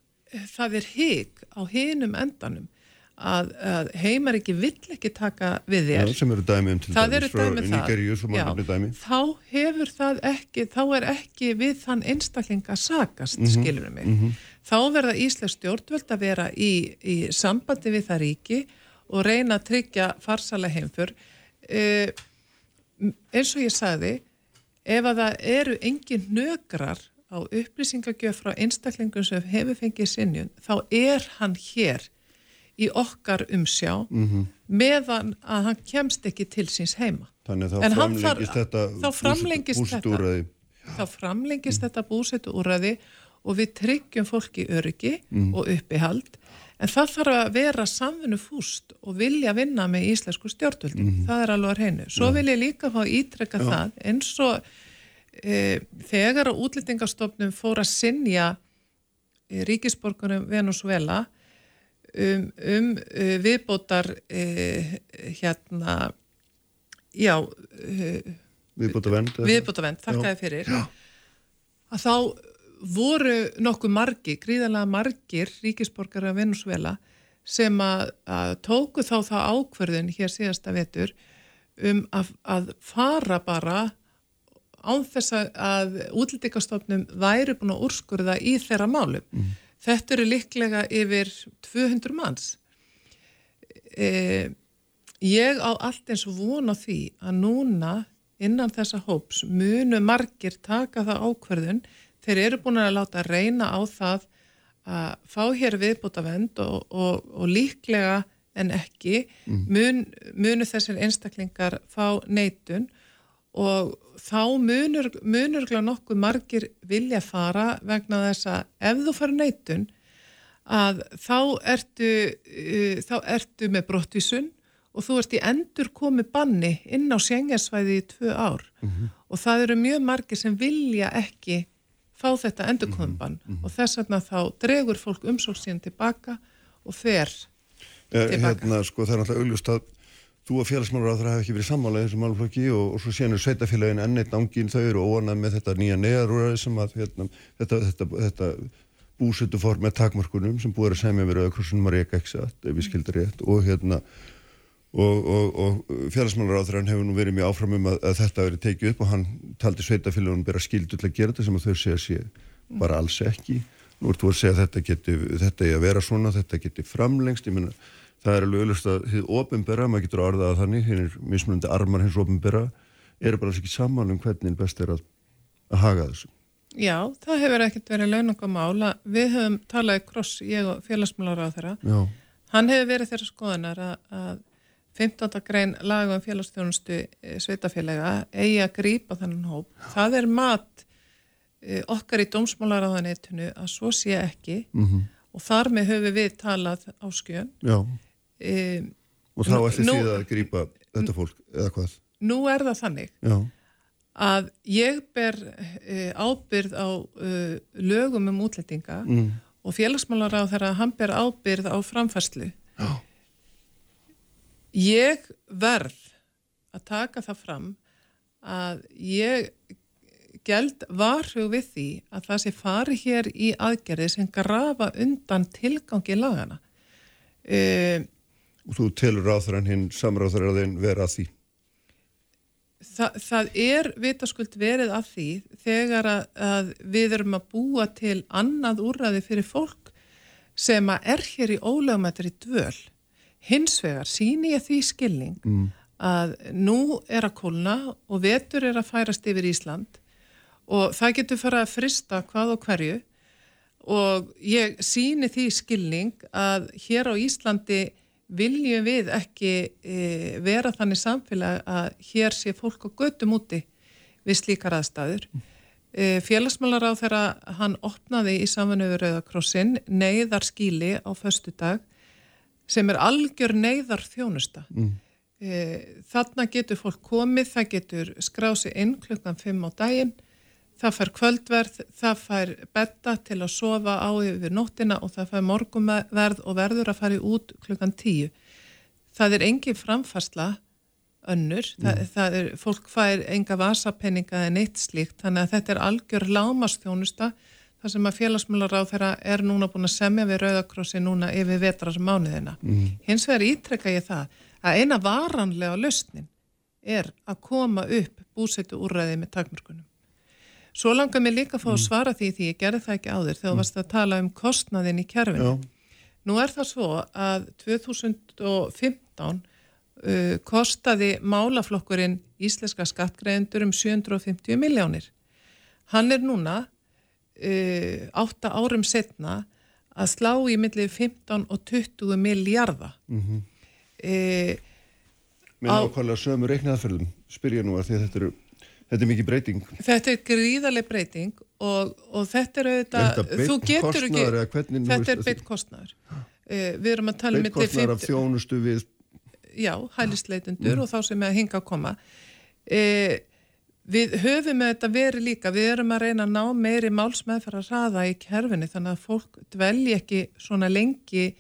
það er hig á hinum endanum að, að heimar ekki vill ekki taka við þér sem eru dæmi um það eru frá dæmi um það. Já, þá hefur það ekki þá er ekki við þann einstakling að sakast, mm Mhm, skilur mig. þá verða Íslands stjórnvöld að vera í, í sambandi við það ríki og reyna að tryggja farsala heimfur uh, eins og ég sagði ef að það eru engin nögrar á upplýsingagjöf frá einstaklingum sem hefur fengið sinjun þá er hann hér í okkar umsjá Mhm. meðan að hann kemst ekki til síns heima. Þannig þá framlengist þetta þetta. bústúræði. Þá framlengist þetta búsetu úrræði og við tryggjum fólki öryggi og uppihald. En það þarf að vera samfunnu fúst og vilja vinna með íslensku stjórnvöldum. Það er alveg að reynu. Svo vil ég líka fá ítrekka það eins og e, þegar að útlýtingastofnum fór að sinja e, ríkisborgunum Venezuela um, um uh, viðbótar uh, hérna já, uh, Viðbúta vend. viðbótavend, þakkaði fyrir. Að þá voru nokkuð margi, gríðarlega margir ríkisborgara Venezuela sem að, að tóku þá þá ákverðin hér síðasta vetur um að, að fara bara án þess að, útlýtikastofnum væri búin að úrskurða í þeirra málum. Þetta eru líklega yfir 200 manns. E, ég á allt eins von á því að núna innan þessa hóps munu margir taka það ákverðun þeir eru búin að láta reyna á það að fá hér viðbúta vend og, og, og líklega en ekki mun, munu þessir einstaklingar fá neitun og þá munur, munurgla nokkuð margir vilja fara vegna þess að ef þú fara neitun að þá ertu, uh, þá ertu með brottvísun og þú ert í endur komi banni inn á sjengasvæði í tvö ár. Og það eru mjög margir sem vilja ekki fá þetta endur komi bann og þess vegna þá dregur fólk umsók síðan tilbaka og fer Eh, tilbaka. Hérna, sko, það er náttúrulega augljóst að þú og félagsmálur á það hafa ekki verið sammála í þessum málflokki og, og svo sénu sveitafélagin enneitt ángin þau eru óanað með þetta nýja neðarúræði sem að hérna, þetta, þetta, þetta búsettu form með takmörkunum sem búið að semja verið auðvitað að reyka ekki satt ef ég skildi rétt og hérna og, og, og það hefur nú verið mjög áfram um að, að þetta verið tekið upp og hann taldi sveitafélagunum bera skildu til að gera þetta sem að þau segja sé bara alls ekki nú ert þú að segja að þetta geti, þetta er að vera svona, þetta geti framlengst, ég meina það er alveg auðvitað að þið ofinbera, maður getur að orða það þannig, hinn er mismunandi armar hins ofinbera, eru bara alls ekki saman um hvernig best er að, að haga þessu. Já, það hefur ekkert verið launangamála. Við höfum talað í kross, ég og félagsmálar á þeirra. Já, Hann hefur verið þeirra skoðanar að, að 15. grein laga um félagsþjónustu eh, sveitafélaga eigi að grípa þannig hóp. Það er mat eh, okkar í dómsmálaráðanetinu að svo sé ekki Mhm. og þar með höfum við talað á skjön. já, E, og þá ætti þið að grípa þetta fólk, eða hvað? nú er það þannig Já, að ég ber e, ábyrð á e, lögum um útlendinga mm. og félagsmálaráð þeirra hann ber ábyrð á framfærslu. Já. Ég verð að taka það fram að ég gæld varhug við því að það sé fari hér í aðgerði sem grafa undan tilgangi lagana. Uh, og þú telur ráþurann hinn samráþurann vera því. það, það er vitaskuld verið af því þegar að, að við erum að búa til annað úrraði fyrir fólk sem að er hér í ólögumættri dvöl. Hins vegar síni ég því skilning mm. að nú er að kólna og vetur er að færast yfir Ísland og það getur fara að frista hvað og hverju og ég síni því skilning að hér á Íslandi viljum við ekki e, vera þannig samfélag að hér sé fólk á göttum úti við slíkar aðstæður. E, félagsmálar á þeirra hann opnaði í samfunnu við Rauðakrossin neyðar skíli á föstu dag sem er algjör neyðar þjónusta. Mm. E, þarna getur fólk komið, það getur skrási inn klukkan 5 á daginn það fær kvöldverð, það fær betta til að sofa á yfir nóttina og það fær morgumverð og verður að fara út klukkan tíu. Það er engin framfarsla önnur, mm. það, það er, fólk fær enga vasapenninga en eitt slíkt, þannig að þetta er algjör lámastjónusta, það sem að félagsmjölar á þeirra er núna búin að semja við Rauðakrossi núna yfir vetrar mánuðina. Mm. Hins vegar ítrekka ég það að eina varanlega lausnin er að koma upp búsetu úrræði með takmörkunum. Svo langar mér líka að fá að svara því því ég gerði það ekki áður þegar mm. varst að tala um kostnaðin í kjærfinu. Nú er það svo að 2015 uh, kostaði málaflokkurinn íslenska skattgreðendur um 750 miljónir. Hann er núna uh, 8 árum setna að slá í millið 15 og 20 miljarda. Mm -hmm. uh, Með ákvæmlega sömu reiknaðferðum spyr ég nú að því að þetta eru Þetta er mikið breyting. Þetta er gríðarlega breyting og, og þetta er auðvitað, þú getur ekki, þetta er beitt kostnæður. Uh, við erum að tala um beitt kostnæður af þjónustu við. Já, hælisleitendur mm. og þá sem er að hinga að koma. Uh, við höfum þetta verið líka, við erum að reyna að ná meiri málsmeðfara hraða í kerfinni þannig að fólk dvelji ekki svona lengi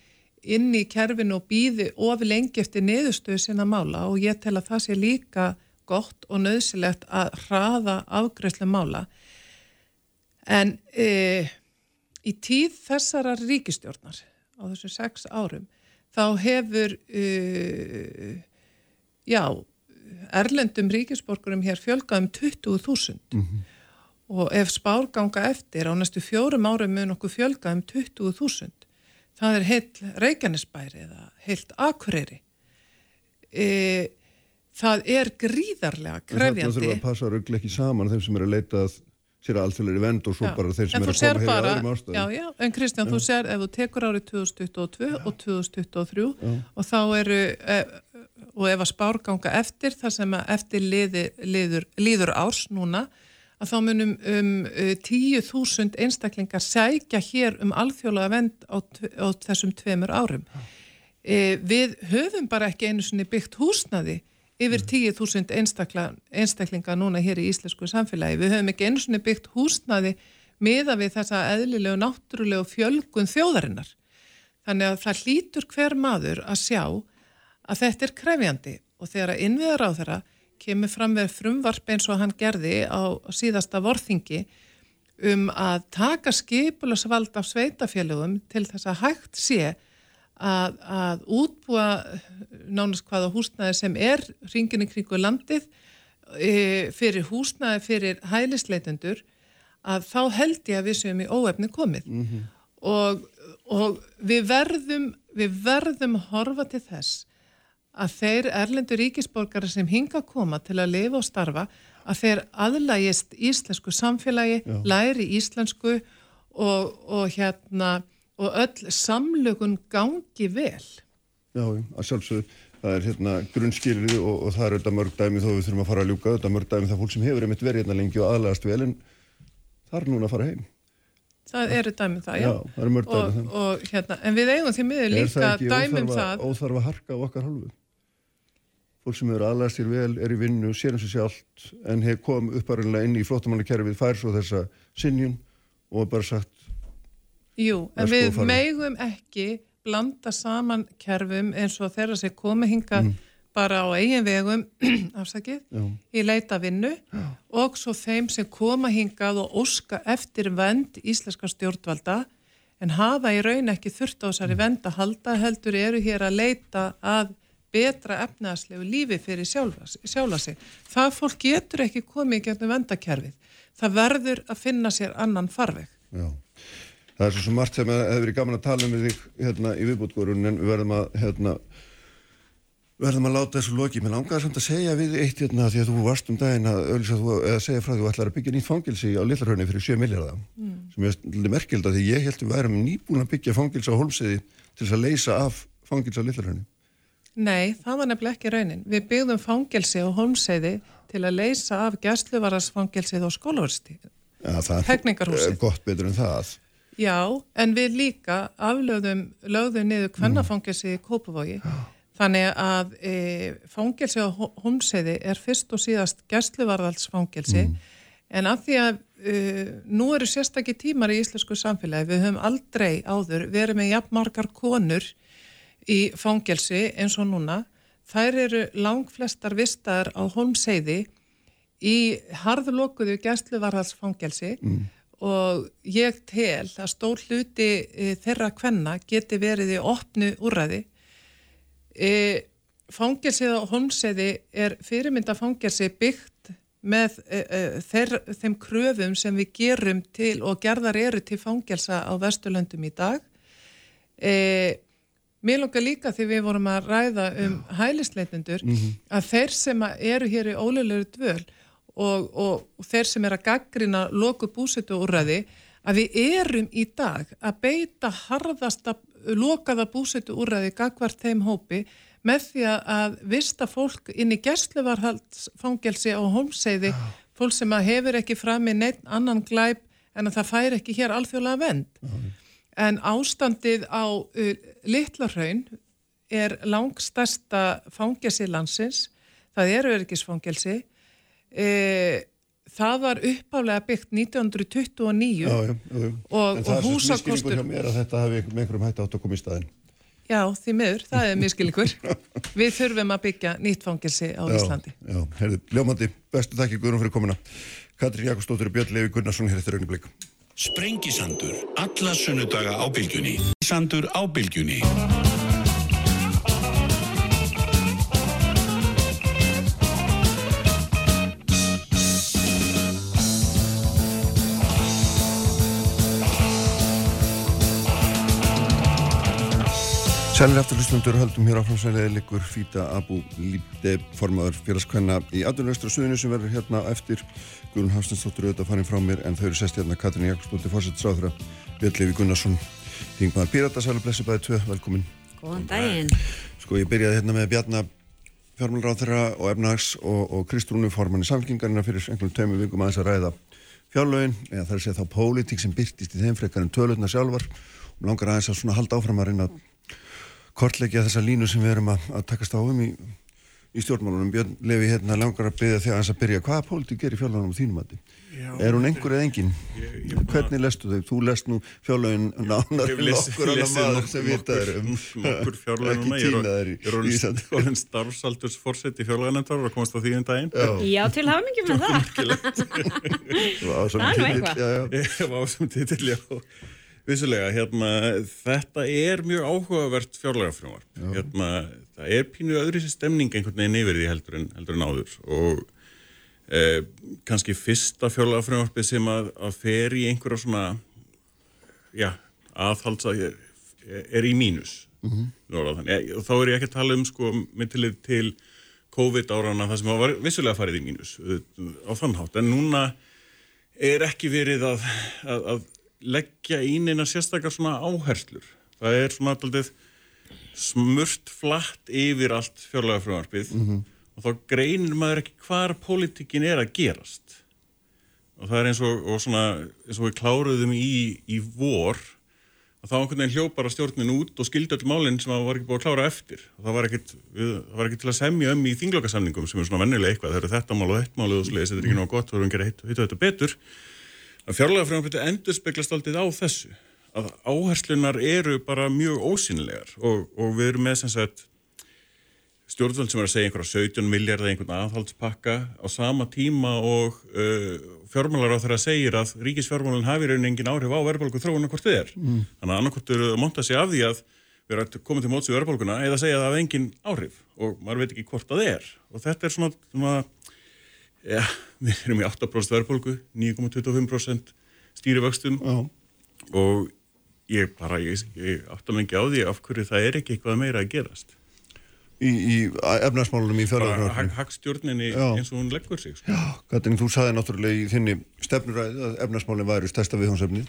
inn í kerfinu og býði ofi lengi eftir niðurstöðu sinna mála. Og ég tel að það sé líka gott og nöðsilegt að hraða afgreifslega mála. En e, í tíð þessara ríkistjórnar á þessu sex árum þá hefur e, já erlendum ríkisborgurum hér fjölgað um 20.000 mm -hmm. og ef spárganga eftir á næstu fjórum árum mun okkur fjölgað um 20.000 það er heilt Reykjanesbæri eða heilt Akureyri e, það er gríðarlega krefjandi. Það þurfa að passa rögglega ekki saman þeim sem eru að leita að sér aðalþjóðlega vend og svo já. bara þeir sem eru að koma hér í öðrum ástæðum. Já, já, en Kristján, já. þú sér ef þú tekur árið 2022 og 2023 og þá eru, e, og ef að spárganga eftir, þar sem að eftir liði, liður, líður árs núna, að þá munum um 10.000 e, einstaklingar sækja hér um alþjóðlega vend á, á þessum tveimur árum. E, við höfum bara ekki einu svonni byggt húsnaði yfir 10.000 einstakla, einstaklinga núna hér í íslensku samfélagi. Við höfum ekki einu svona byggt húsnaði miða við þessa eðlilegu, náttúrulegu fjölgun þjóðarinnar. Þannig að það hlýtur hver maður að sjá að þetta er krefjandi og þegar að innviðar á þeirra kemur fram með frumvarp eins og hann gerði á síðasta vorþingi um að taka skipulasvald af sveitafélögum til þess að hægt sé að, að útbúa nánast hvaða húsnæði sem er ringin í kringu landið e, fyrir húsnæði fyrir hælisleitendur að þá held ég að við séum í óefni komið mm -hmm. og, og við verðum við verðum horfa til þess að þeir erlendur ríkisborgara sem hinga að koma til að lifa og starfa að þeir aðlægist íslensku samfélagi, Já. læri íslensku og, og hérna og öll samlögun gangi vel. Já, að sjálfsögðu, það er hérna grunnskýrið og, og það er auðvitað mörg dæmi þó við þurfum að fara að ljúka, auðvitað mörg dæmi það fólk sem hefur einmitt verið hérna lengi og aðlægast vel en það er núna að fara heim. Það eru dæmið það, já. Já, það eru mörg dæmið það. Og, hérna, en við eigum því miður líka dæmið það. Er það ekki óþarfa harka á okkar halvu? Fólk sem hefur aðlægast sér vel, er í vinnu, sér eins og sjálft en hefur komið upparunlega inn í flóttamannakerfið, fær svo þessa sinjun og bara sagt Jú, en við megum ekki blanda saman kerfum eins og þeirra sem komi hinga mm. bara á eigin vegum afsakið, Já. í leita vinnu Já. og svo þeim sem koma hingað og óska eftir vend íslenska stjórnvalda en hafa í raun ekki þurft á þessari mm. vend að halda heldur eru hér að leita að betra efnaðslegu lífi fyrir sjálfa, sig. Það fólk getur ekki komið gegnum vendakerfið. Það verður að finna sér annan farveg. Já. Það er svo sem margt sem hefur verið gaman að tala um við þig hérna í viðbútgórun en við verðum að hérna, verðum að láta þessu loki. Mér langar samt að segja við eitt hérna því að þú varst um daginn að þú eða segja frá því að þú ætlar að byggja nýtt fangilsi á Lillarhraunni fyrir 7 miljardar mm. sem er svolítið merkild að því ég held að við værum nýbúin að byggja fangilsi á Holmsiði til að leysa af fangilsi á Lillarhraunni. Nei, það var nefnilega ekki raunin. Við byggðum fangelsi á Holmseiði til að leysa af gæsluvarasfangelsið og skólaversti. Ja, það er gott betur en það. Já, en við líka aflöðum lögðum niður kvennafangilsi í Kópavogi. Þannig að e, fangelsi á Holmseiði er fyrst og síðast gæsluvarðalsfangelsi mm. en að því að e, nú eru sérstakki tímar í íslensku samfélagi. Við höfum aldrei áður verið með jafnmarkar konur í fangelsi eins og núna. Þær eru langflestar vistar á Holmseiði í harðlokuðu gæsluvarðalsfangelsi mm. og ég tel að stór hluti e, þeirra kvenna geti verið í opnu úræði. E, fangelsið á Holmseiði er fyrirmynda fangelsi byggt með e, e, þeir, þeim kröfum sem við gerum til og gerðar eru til fangelsa á Vesturlöndum í dag. E, Mér langar líka því við vorum að ræða um hælisleitundur mm -hmm. að þeir sem eru hér í óleilegur dvöl og, og, og þeir sem er að gaggrina loku búsetu úrraði að við erum í dag að beita harðasta lokaða búsetu úrraði gagvart þeim hópi með því að vista fólk inn í gerstluvarhaldsfangelsi á holmseiði, fólk sem hefur ekki fram í neitt annan glæp en að það fær ekki hér alþjóðlega vend. Mm -hmm. En ástandið á uh, Littlarhaun er langstasta fangelsi landsins, það eru öryggisfangelsi, e, það var uppálega byggt 1929 já, já, já, og, og húsakostur... En það er svo miskilningur hjá mér að þetta hafi með einhverjum hætti átt að koma í staðin. Já, því miður, það er miskilningur. Við þurfum að byggja nýtt fangelsi á Íslandi. Já, herðu, ljómandi, bestu þakki Guðrún fyrir komuna. Katrín Jakobsdóttir og Björn Levi Gunnarsson hér eftir rauniblik. Sprengisandur. Alla sunnudaga á bylgjunni. Sandur á bylgjunni. Sælir eftir hlustundur höldum hér áframsæliði likur Fýta Abu Líbde formadur félagskvenna í Adunvestra suðinu sem verður hérna eftir. Guðlun Hafstinsdóttur auðvitað farin frá mér en þau eru sest hérna Katrin Jakobsdóttir fórsettisráðra Björn Levi Gunnarsson Þingmaður Pirata, sælu blessi bæði tvö, velkomin. Góðan daginn. Sko ég byrjaði hérna með Bjarnar fjármálráð þeirra og Efnags og, og Kristrúnu formann í samfélkingarina fyrir einhvern tömu vikum aðeins að ræða fjárlögin eða að segja þá pólitík sem byrtist í þeim frekar en tölutna sjálfar. Og langar aðeins að halda áfram að reyna kortleggja þessa línu sem við erum að, að takast á um í, í stjórnmálunum. Björn Levi hérna langar að byrja þegar hans að byrja. Hvaða pólitík er í fjárlagunum þínum að þið? Er hún einhver eða engin? Ég, ég Hvernig lestu þau? Þú lest nú fjárlagin nánar en okkur annar maður sem vitað er um. Nokkur fjárlagin núna. Ég er orðin starfsaldurs fórsett í fjárlaginandar og komast á því um daginn. Já, til hafa mikið með það. Það var ásam titill. Vissulega, hérna, þetta er mjög áhugavert fjárlegafrjómar. Hérna, það er pínu öðru sér stemning einhvern veginn yfir því heldur en, heldur en áður og eh, kannski fyrsta fjárlegafrjómarfi sem að, að fer í einhverja svona, já, aðhalds að er, er í mínus. Mm -hmm. og þá er ég ekki að tala um sko myndilið til COVID árana það sem var vissulega farið í mínus á þann hátt, en núna er ekki verið að, að, að leggja ín eina sérstakar svona áherslur. Það er svona alltaf smurt flatt yfir allt fjárlega frumarpið mm -hmm. og þá greinir maður ekki hvar pólitíkin er að gerast. Og það er eins og, og, svona, eins og við kláruðum í, í vor að þá einhvern veginn hljópar að stjórnin út og skildi öll málinn sem það var ekki búið að klára eftir. Og það var ekkit, það var ekkit til að semja um í þinglokasamningum sem er svona vennilega eitthvað. Það eru þetta mál og þetta mál og þetta er ekki náttúrulega gott, erum við að gera hitt og þetta betur að fjárlega frumvarpið endur speglast aldrei á þessu að áherslunar eru bara mjög ósynilegar og, og við erum með sem sagt stjórnvöld sem er að segja einhverja 17 miljard eða einhvern aðhaldspakka á sama tíma og uh, fjármálar á þeirra segir að ríkisfjármálinn hafi raunin engin áhrif á verðbólku þróuna hvort þið er. Mm. Þannig að annarkort eru að monta sig af því að vera að koma til móts í verðbólguna eða segja að það hafa engin áhrif og maður veit ekki hvort það er og þetta er svona, svona ja, við erum í 8% verðbólgu 9,25% stýrivöxtum Já. og ég bara, ég, ég áttam ekki á því af hverju það er ekki eitthvað meira að gerast í, í efnarsmálunum í hag, hagstjórninni Já. eins og hún leggur sig sko. Katrin, þú sagði náttúrulega í þinni stefnuræði að efnarsmálinn væri stærsta viðhómsefni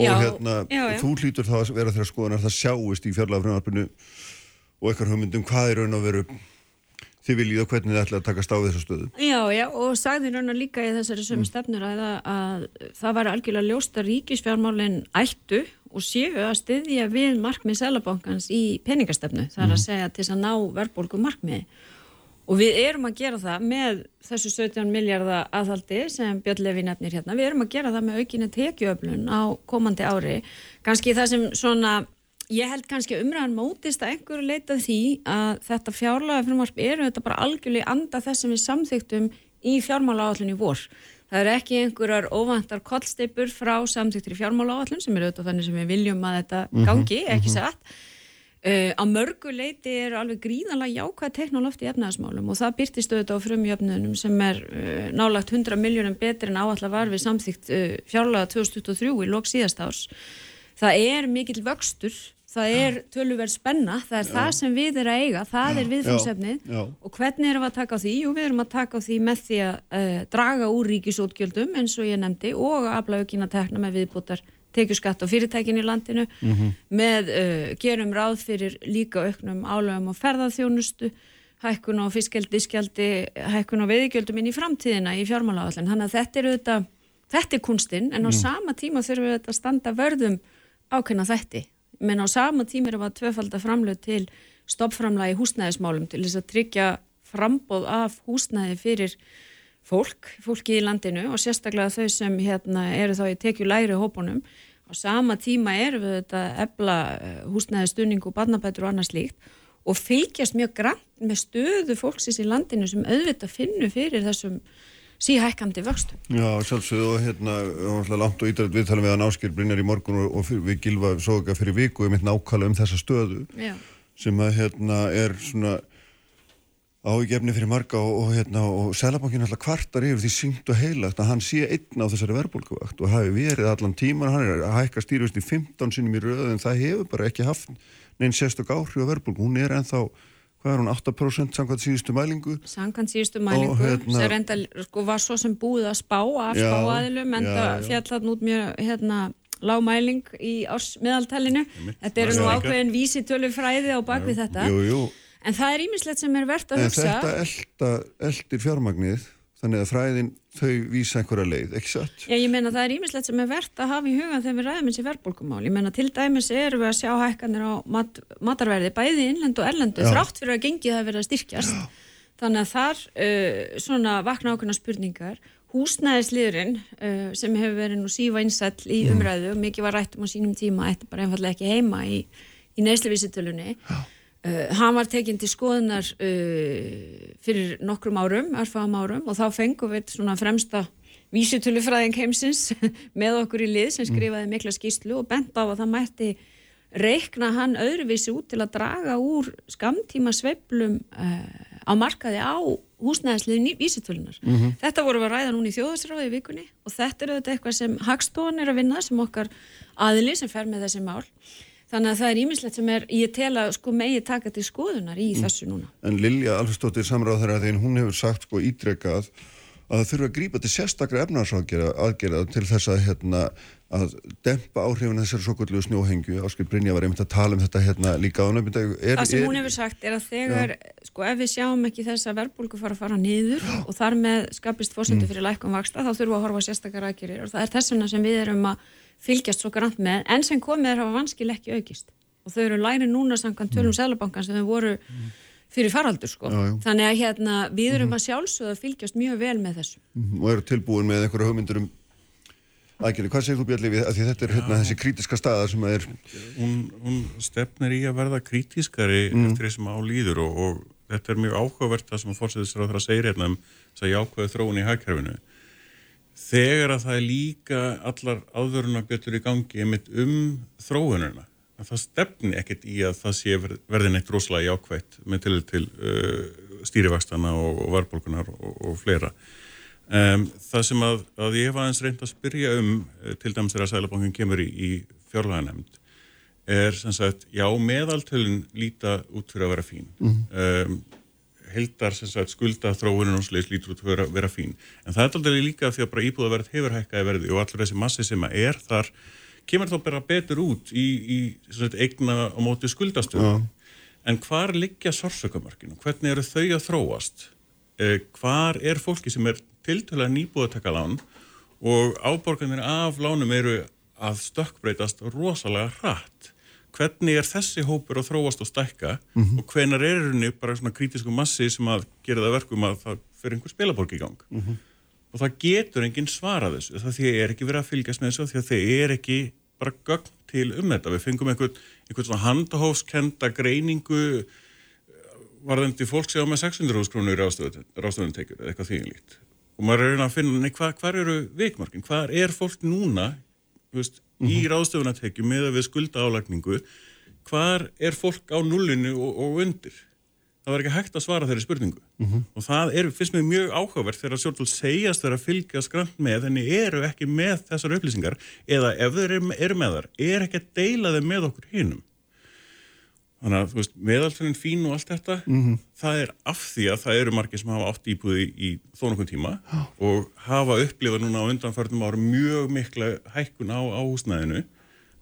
og Já, hérna, já, já. þú hlýtur þá að vera þeirra skoðan að það sjáist í fjárlagafrumvarpinu og eitthvað hugmyndum hvað er raun að veru þið viljið og hvernig þið ætla að taka stáð þessa stöðu. Já, já, og sagði raunar líka í þessari sömu stefnur að, að það var algjörlega ljóst að ríkisfjármálinn ættu og séu að styðja við markmið Sælabankans í peningastefnu. Það er að segja til þess að ná verðbólgu markmiði. Og við erum að gera það með þessu 17 miljardar aðhaldi sem Björn Levi nefnir hérna. Við erum að gera það með aukinni tekjuöflun á komandi ári. Ganski það sem svona, ég held kannski að umræðan mótist að einhverju leitað því að þetta fjárlaga frumvarp eru þetta bara algjörlega anda þess sem við samþyktum í fjármála áallun í vor. Það eru ekki einhverjar óvantar kollsteipur frá samþyktir í fjármála áallun sem eru auðvitað þannig sem við viljum að þetta gangi, ekki satt. Uh, á mörgu leiti er alveg gríðanlega jákvæð teknolóft í efnaðasmálum og það byrtist auðvitað á frumjöfnunum sem er uh, nálagt 100 miljónum betri en áallar var við samþygt uh, fjárlaga 2023 í lók síðast árs. Það er mikill vöxtur, það er tölverð spenna, það er það sem við erum að eiga, það er viðfómsefnið Já, já. og hvernig erum við að taka á því? Jú, við erum að taka á því með því að uh, draga úr ríkisótgjöldum eins og ég nefndi og að afla aukina tekna með viðbútar tekjuskatt á fyrirtækin í landinu. Með uh, gerum ráð fyrir líka auknum álöfum og ferðarþjónustu hækkun á fiskjaldiskjaldi hækkun á veiðigjöldum inn í framtíðina í fjármálaáallin, þannig að þetta er auðvitað þetta er kunstinn, en á sama tíma þurfum við þetta að standa vörðum ákveðna þætti, menn á sama tíma við að tvöfalda framlög til stoppframlagi húsnæðismálum til þess að tryggja frambóð af húsnæði fyrir fólk, fólki í landinu og sérstaklega þau sem hérna, eru þá í tekju læri hópunum. Á sama tíma erum við þetta ebla húsnæði stunning og barnabætur og annað slíkt og fylgjast mjög grann með stöðu fólksins í landinu sem auðvitað finnur fyrir þessum síhækkandi vöxtum. Já, sjálfsögðu og hérna, langt og ídrætt viðtalum við að náskil Brynjar í morgun og, og fyrir, við gilfa soga fyrir viku um eitt nákvæmlega um þessa stöðu Já. sem að hérna er svona ágefni fyrir marga og, og hérna og Sælabankin alltaf kvartar yfir því syngt og heilagt að hann sé einn á þessari verðbólkuvakt og hafi verið allan tíman, hann er að hækka stýruvist í 15 sinum í röðu en það hefur bara ekki haft neinn sérstök áhrif á verðbólku, hún er ennþá hvað er hún, 8% samkvæmt síðustu mælingu? Samkvæmt síðustu mælingu hérna- sem reynda, sko, var svo sem búið að spá af spáaðilum en það já. fjall þarna út mjög hérna, lágmæling í ársmiðaltalinu þetta eru nú ákveðin vísitölu fræði á bakvið þetta. Jú, jú, en það er ímislegt sem er verðt að en hugsa. þetta eldir fjármagnið þannig að fræðin þau vísa einhverja leið, ekki satt? Já, ég meina það er ímislegt sem er verðt að hafa í huga þegar við ræðum eins í verðbólkumál. Ég meina til dæmis erum við að sjá hækkanir á mat, matarverði bæði innlend og erlendu Já. þrátt fyrir að gengið það verið að styrkjast. Þannig að þar uh, svona vakna ákveðna spurningar. Húsnæðisliðurinn uh, sem hefur verið nú sífa einsæll í Mm. umræðu mikið var rættum á sínum tíma ætti bara einfallega ekki heima í, í neysluvísitölunni. Uh, hann var tekinn til skoðunar uh, fyrir nokkrum árum, erfam árum og þá fengum við svona fremsta vísitölufræðing heimsins með okkur í lið sem skrifaði mikla skýslu og bent á að það mætti reikna hann öðruvísi út til að draga úr skamtíma sveiflum uh, á markaði á húsnæðisliðin í vísitölunar. Þetta voru við að ræða núna í þjóðasráði í vikunni og þetta er auðvitað eitthvað sem Hagstofan er að vinna sem okkar aðili sem fer með þessi mál. Þannig að það er ímislegt sem er, ég tel að sko megi taka til skoðunar í þessu núna. En Lilja Alfredsdóttir samráð þeirra þegar hún hefur sagt sko ítrekkað að það þurfa að grípa til sérstaklega efnarsáðgerða aðgerða til þess að hérna að dempa áhrifin þessari svo kvöldu snjóhengju. Áskil Brynja var einmitt að tala um þetta hérna líka á nefnda. Það sem hún hefur sagt er að þegar, sko ef við sjáum ekki þess að verðbólgu fara að fara niður og þar með skapist fórsendu fyrir lækkum vaksta þá þurfum við að horfa sérstakar aðgerir og það er þess vegna sem við erum að fylgjast svo grann með en sem komið er hafa vanskil ekki aukist og þau eru læri núna samkvæmt tölum Sælabankan sem þau voru fyrir faraldur sko. Já, já. Þannig að hérna, við erum að sjálfsögða að fylgjast mjög vel með þessu. og eru tilbúin með einhverja hugmyndur um aðgerði. Hvað segir þú Bjarli við að því þetta er hérna þessi krítiska staða sem að er hún, hún stefnir í að verða krítískari eftir því sem á líður og, og þetta er mjög áhugavert það sem að fórsæðisra að segja hérna um þess að jákvæðu þróun í hagkerfinu þegar að það er líka allar áðuruna betur í gangi einmitt um þróununa það stefni ekkert í að það sé ver- verði neitt rosalega jákvætt með til til uh, stýrivakstana og, og varbolgunar og, og fleira. Um, það sem að, að ég hef aðeins reynd að spyrja um, uh, til dæmis þegar Sælabankin kemur í, í fjárlaganemnd, er sem sagt, já, meðaltölun líta út fyrir að vera fín. um, heldar sagt skulda þróunin og sliðis lítur út að vera, vera fín. En það er aldrei líka því að bara íbúðaverð hefur hækkaði verði og allur þessi massi sem er þar kemur þá bara betur út í, í sagt, eigna á móti skuldastöðu. En hvar liggja sársökamarkinu? Hvernig eru þau að þróast? Eh, hvar er fólki sem er tiltölulega nýbúið að taka lán og áborganir af lánum eru að stökkbreytast rosalega hratt? Hvernig er þessi hópur að þróast og stækka og hvenar er henni bara svona krítisku massi sem að gera það verkum að það fyrir einhver spilaborg í gang? og það getur enginn svarað þessu það því er ekki verið að fylgjast með þessu því að þeir er ekki bara gögn til um þetta. Við fengum einhvern, einhvern svona handahófskenda greiningu varðandi fólk sem á með 600 krónur ráðstöðun tekjur eða eitthvað þýðinlít og maður er að að finna, nei, hva, hvar eru veikmarkin, hvar er fólk núna þú veist, í ráðstöðunatekju með að við skulda álagningu hvar er fólk á nullinu og, og undir? Það var ekki hægt að svara þeirri spurningu. Og það er, finnst mér mjög áhugavert þegar stjórnvöld segjast þeirra fylgja skrant með en eru ekki með þessar upplýsingar eða ef þeir eru, með þar er ekki að deila þeim með okkur hinum þannig að þú veist, meðaltönin fín og allt þetta það er af því að það eru margir sem hafa átt íbúði í þó nokkuð tíma og hafa upplifað núna á undanförnum ára mjög mikla hækkun á, á húsnæðinu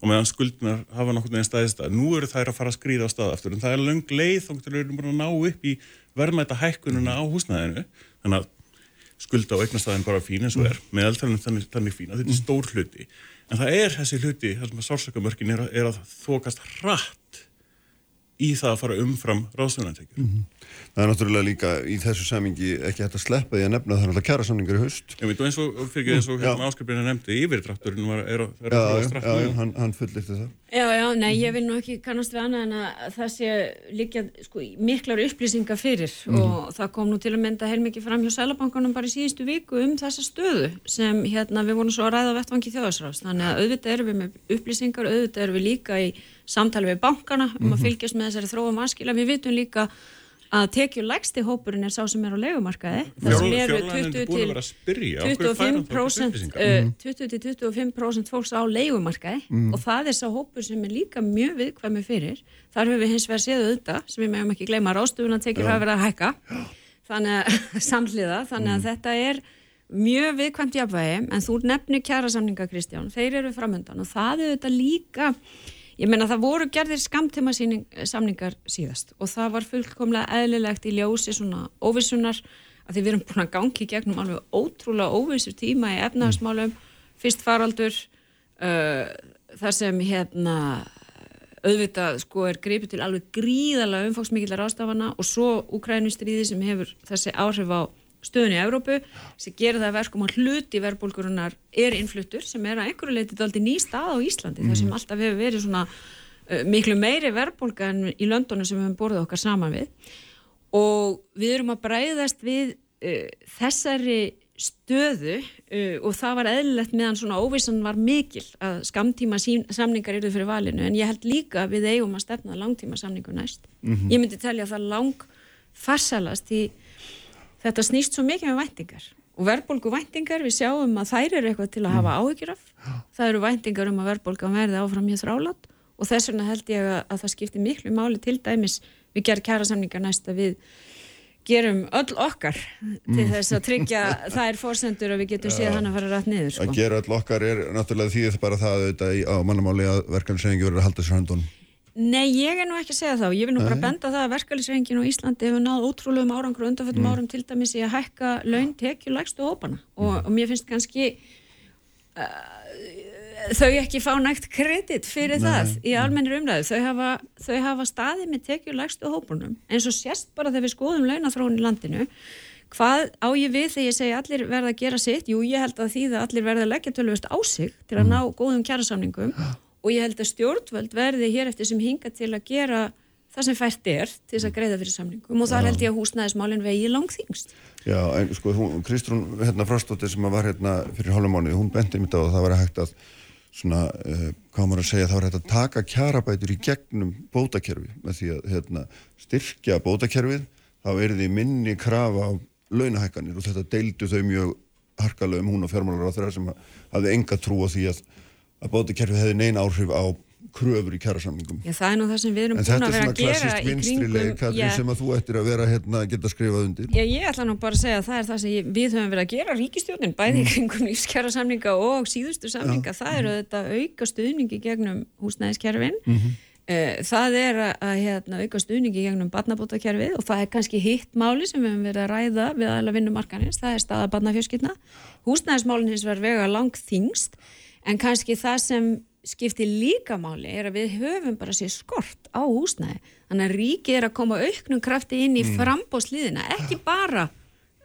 og meðan skuldunar hafa nokkur neginn staðist að. Nú eru þær að fara að skrýða á stað aftur en það er löng leið þá getur við búin að ná upp í verðmæta hækkununa á húsnæðinu. Þannig að skulda á eignastæðin bara fín eins og er. Meðaltalinn þannig, þannig fín að þetta er stór hluti. En það er þessi hluti, það sem að sársökamörkin er, að- er að þokast hratt í það að fara umfram ráðstöðunartekjur Það er náttúrulega líka í þessu samingi ekki hægt að sleppa því að nefna að það er náttúrulega kjara samningar í haust. Ég veit, og eins og, fyrir eins og hérna áskrifinu nefndi, yfirdrátturinn var, er, að- er Já, að þróast já, hann, hann fullirti það. Já, já, nei, ég vil nú ekki kannast við annað en að það sé líka sko, miklar upplýsingar fyrir og það kom nú til að mynda heilmikið fram hjá Sælabankanum bara í síðustu viku um þessa stöðu sem hérna við vorum svo að ræða vettvangi þjóðasrást þannig að auðvitað erum við með upplýsingar auðvitað erum við líka í samtali við bankana um að fylgjast með þessari þróum aðskila við vitum líka að tekju lægsti hópurinn er sá sem er á legumarkaði það sem eru fjárlaganefnd 20 er búin að til vera að spyrja, af hverju fær hann þá ekki 25% upplýsingar? uh, 20-25% fólks á leigumarkaði. Og það er sá hópur sem er líka mjög viðkvæmi fyrir. Þar höfum við hins vegar séð auðvitað sem við meðum ekki gleyma rástufun að tekið hafa verið að hækka. Þannig að samhliða þannig að þetta er mjög viðkvæmt jafnvægi. En þú nefnir kjara samninga Kristján, þeir eru framöndan og það er þetta líka Ég meina það voru gerðir skamtíma samningar síðast og það var fullkomlega eðlilegt í ljósi svona óvissunar að því við erum búin að gangi gegnum alveg ótrúlega óvissur tíma í efnahagsmálum, fyrst faraldur, uh, þar sem hérna auðvitað sko er greipið til alveg gríðalega umfóksmikillar ástafana og svo Ukrænustríði sem hefur þessi áhrif á stöðunni í Evrópu sem gerir það að verkum að hluti verðbólkurunar er innfluttur sem er að einhverju leitið aldrei ný stað á Íslandi þar sem alltaf hefur verið svona uh, miklu meiri verðbólka en í löndunum sem við höfum borðið okkar saman við. Og við erum að bræðast við uh, þessari stöðu uh, og það var eðlilegt meðan svona óvissan var mikil að skamtíma samningar eru fyrir valinu. En ég held líka við eigum að stefna langtíma samningu næst. Ég myndi telja að það lang farsalast í þetta snýst svo mikið með væntingar. Og verðbólgu væntingar, við sjáum að þær eru eitthvað til að hafa áhyggjur af. Það eru væntingar um að verðbólgan verði áfram hér þrálat og þess vegna held ég að, að það skiptir miklu máli til dæmis við gerum kæra samningar næst að við gerum öll okkar til þess að tryggja þær fórsendur að við getum séð hann að fara rætt niður sko. Að gera all okkar er náttúrulega því að bara það auðvitað á mannamáli að verkefnisreiningi verður að halda sér höndun. Nei, ég er nú ekki að segja þá. Ég vil nú bara Nei. benda það að verkefælisrengin á Íslandi hefur náð ótrúlegum árangur og undanföldum árum til dæmis í að hækka laun tekju lægstu hópana og, og mér finnst kannski uh, þau ekki fá nægt kredit fyrir það í almennir umræðu. Þau hafa, þau hafa staðið með tekju lægstu hópunum eins og sérst bara þegar við skoðum launathróun í landinu Hvað á ég við þegar ég segi allir verða að gera sitt? Jú, ég held að því að allir verða að leggja tölvist á sig til að ná góðum kjærasamningum og ég held að stjórnvöld verði hér eftir sem hinga til að gera það sem fært er til þess að greiða fyrir samningum og þar held ég að húsnæðismálinn vegi langþingst. Já, en sko, hún, Kristrún hérna Frostóttir sem var hérna fyrir hálfum mánuði, hún benti mitt á að það var hægt að svona, uh, hvað maður að segja, það var hægt að taka kjarabætur í gegnum bótakerfi með því að hérna, styrkja bótakerfið, þá er því minni krafa á launahækkanir og þetta deildu þau mjög harkalega um hún og fjármálar á þeirra sem hafði enga trú á því að, að bótakerfið hefði neina áhrif á kröfur í kjærasamningum. Já, það er nú það sem við erum búin að vera að gera í kringum... Katrin, sem að þú ættir að vera hérna að geta skrifað undir. Já, ég ætla nú bara að segja að það er það sem ég, við höfum verið að gera ríkistjónin, bæði í mm. kringum lífskjærasamninga og síðustu samninga. Já. Það eru þetta auka stuðningi gegnum húsnæðiskerfin. Mm -hmm. Það er að hérna, auka stuðningi gegnum barnabótakerfið og það er kannski hitt máli sem við höfum verið að ræða við aðla vinnumarkanins, það er staða barnafjörskipna. Húsnæðismálinn hins verður vega langt þingst en kannski það sem skiptir líka máli er að við höfum bara sér skort á húsnæði þannig að ríki er að koma auknum krafti inn í mm. frambóðsliðina, ekki bara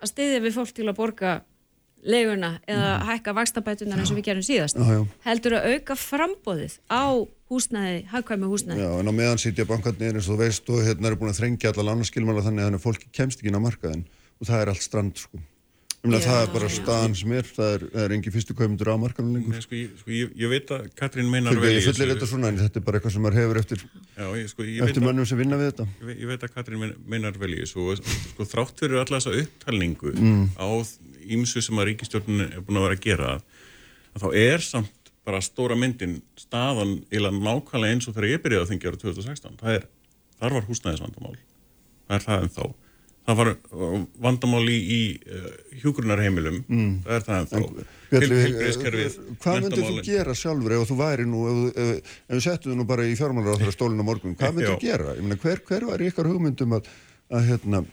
að stiðja við fólk til að borga leguna eða mm. hækka vakstabætunar eins og við gerum síðast já, já. heldur að auka frambóðið á húsnæði, hagkvæmi húsnæði Já, en á meðan sitja bankarnir eins og þú veist og hérna er búin að þrengja allar annarskilmála þannig að fólki kemst ekki inn á markaðin og það er allt strand sko það er bara staðan sem er, það er, er engi fyrstu kaumundur á markanum lengur. Sko, ég, sko, ég, ég veit að Katrín meinar vel í þessu. Ég fullir þetta svona en þetta er bara eitthvað sem maður hefur eftir, Já, ég, sko, eftir mannum sem vinna við þetta. Ég veit að Katrín meinar vel í þessu og sko, þrátt fyrir alla þessa upptalningu mm. á ímsu sem að ríkistjórnun er búin að vera að gera að þá er samt bara stóra myndin staðan eða nákvæmlega eins og þegar ég byrjaði að þingja ára 2016. Það er, þar var húsnæðisvandamál. Það er það en þá það var uh, vandamál í, í uh, hjúgrunarheimilum mm. það er það en þá Heilbreyðskerfið Hvað myndir þú gera sjálfur ef þú væri nú ef, ef, ef við settum þú nú bara í fjármálar á þeirra stólinu morgun, hvað myndir þú gera? Meina, hver, hver var ykkar hugmyndum að, að hérna,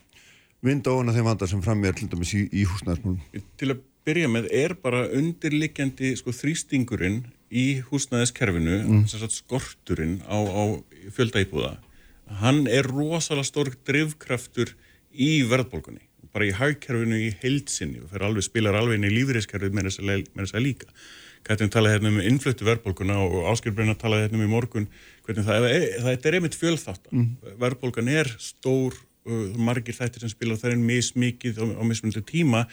vinda ofan að þeim vandar sem fram er til dæmis í, í húsnæðismálum? Til að byrja með er bara undirlikjandi sko, þrýstingurinn í húsnæðiskerfinu mm. skorturinn á, á fjöldaýbúða hann er rosalega stór drivkraftur í verðbólgunni, bara í hagkerfinu í heilsinni og alveg, spilar alveg inn í lífeyriskerfið með þess að líka. Katrin talaði hérna um innfluttu verðbólguna og Áskilbreyna talaði hérna um í morgun hvernig það, það, er einmitt fjölþáttan. Mm. Verðbólgan er stór, uh, margir þættir sem spila það er mismikið á, á mismundu tíma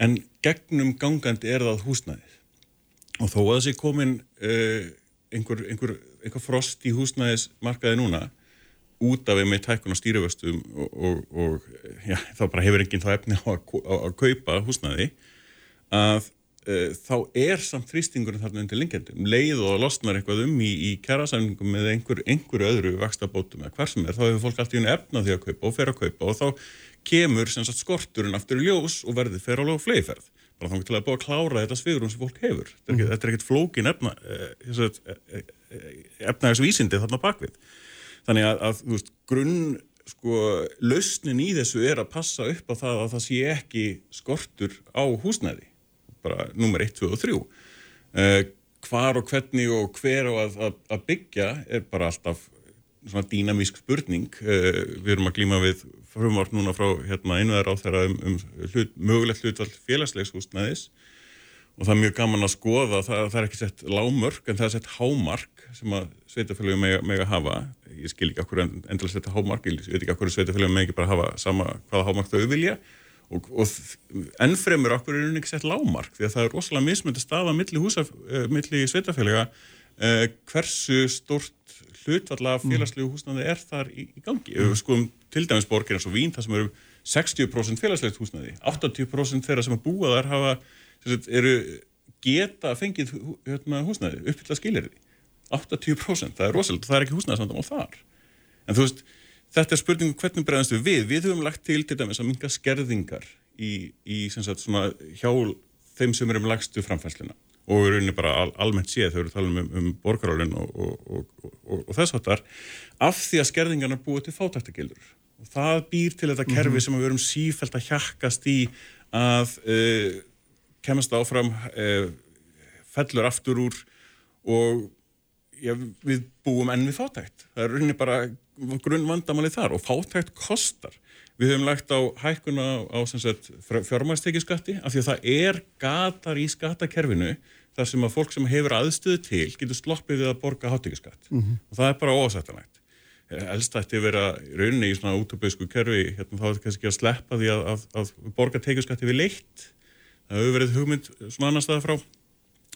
en gegnum gangandi er það húsnæðið. Og þó að þessi komin uh, einhver, einhver, einhver frost í húsnæðismarkaði núna út af einmitt hækkun á stýriföstum og, og, og já, þá bara hefur enginn þá efni á að, kaupa húsnaði að e, þá er samt þrýstingurinn þarna undir lengjandum leið og losnar eitthvað um í, í kjærasamlingum með einhver, einhverju öðru vakstabótum eða hvar sem er, þá hefur fólk alltaf efna því að kaupa og fer að kaupa og þá kemur sagt, skorturinn aftur í ljós og verði fer á fleiferð bara þá til að búa að klára þetta svigurum sem fólk hefur. Þetta er ekkert flókin efna e, e, efnaðisvísindi þarna bakvið þannig að, að veist, grunn sko, lausnin í þessu er að passa upp á það að það sé ekki skortur á húsnæði. Bara nummer 1, 2 og 3 uh, hvar og hvernig og hver og að, að, að byggja er bara alltaf svona dýnamísk spurning. Uh, við erum að glíma við frumvart núna frá hérna, einveðar á þeirra um, um hlut, mögulegt hlutvall félagslegs húsnæðis. Og það er mjög gaman að skoða það, það er ekki sett lámörk en það er sett hámark sem að sveitafélagum meg, meg að hafa ég skil ekki okkur endilega setja hámark ég veit ekki okkur sveitafélagum meg ekki bara hafa sama hvaða hámark þau vilja og, og ennfremur okkur er hún ekki sett lámark því að það er rosalega mismönd að stafa milli, húsa, uh, milli sveitafélaga uh, hversu stort hlutvalla mm. félagslegu húsnaði er þar í, í gangi mm. ef við skoðum til dæmis borgir eins og Vín það sem eru 60% félagslegt húsnaði 80% þeirra sem að búa þar hafa eru geta fengið hérna, húsnaði uppfylla skilirði 80% það er rosalega, það er ekki húsnæðisvandamál þar. En þú veist, þetta er spurningu hvernig bregðast við við, við höfum lagt til til dæmis að minga skerðingar í, í sagt, svona, hjá þeim sem eru um lagstu framfæsluna og við erum bara al, almennt séð eru að tala um, um borgarálinn og, og, og, og þess þar af því að skerðingarna búið til fátæktegildur og það býr til þetta kerfi mm -hmm. sem við erum sífælt að hjakkast í að uh, kemast áfram uh, fellur aftur úr og já, við búum enn við fátækt. Það er rauninni bara grunn vandamáli þar og fátækt kostar. Við höfum lagt á hækkuna á fjármæstekjaskatti af því að það er gatar í skattakerfinu þar sem að fólk sem hefur aðstöðu til getur sloppið við að borga hátekjaskatt mm -hmm. og það er bara ósættanægt. Elst ætti að vera rauninni í svona útöpauðsku kerfi, hérna þá er þetta kannski ekki að sleppa því að, að, að borga tekjaskatti við leitt. Það hefur verið hugmynd svona annar staða frá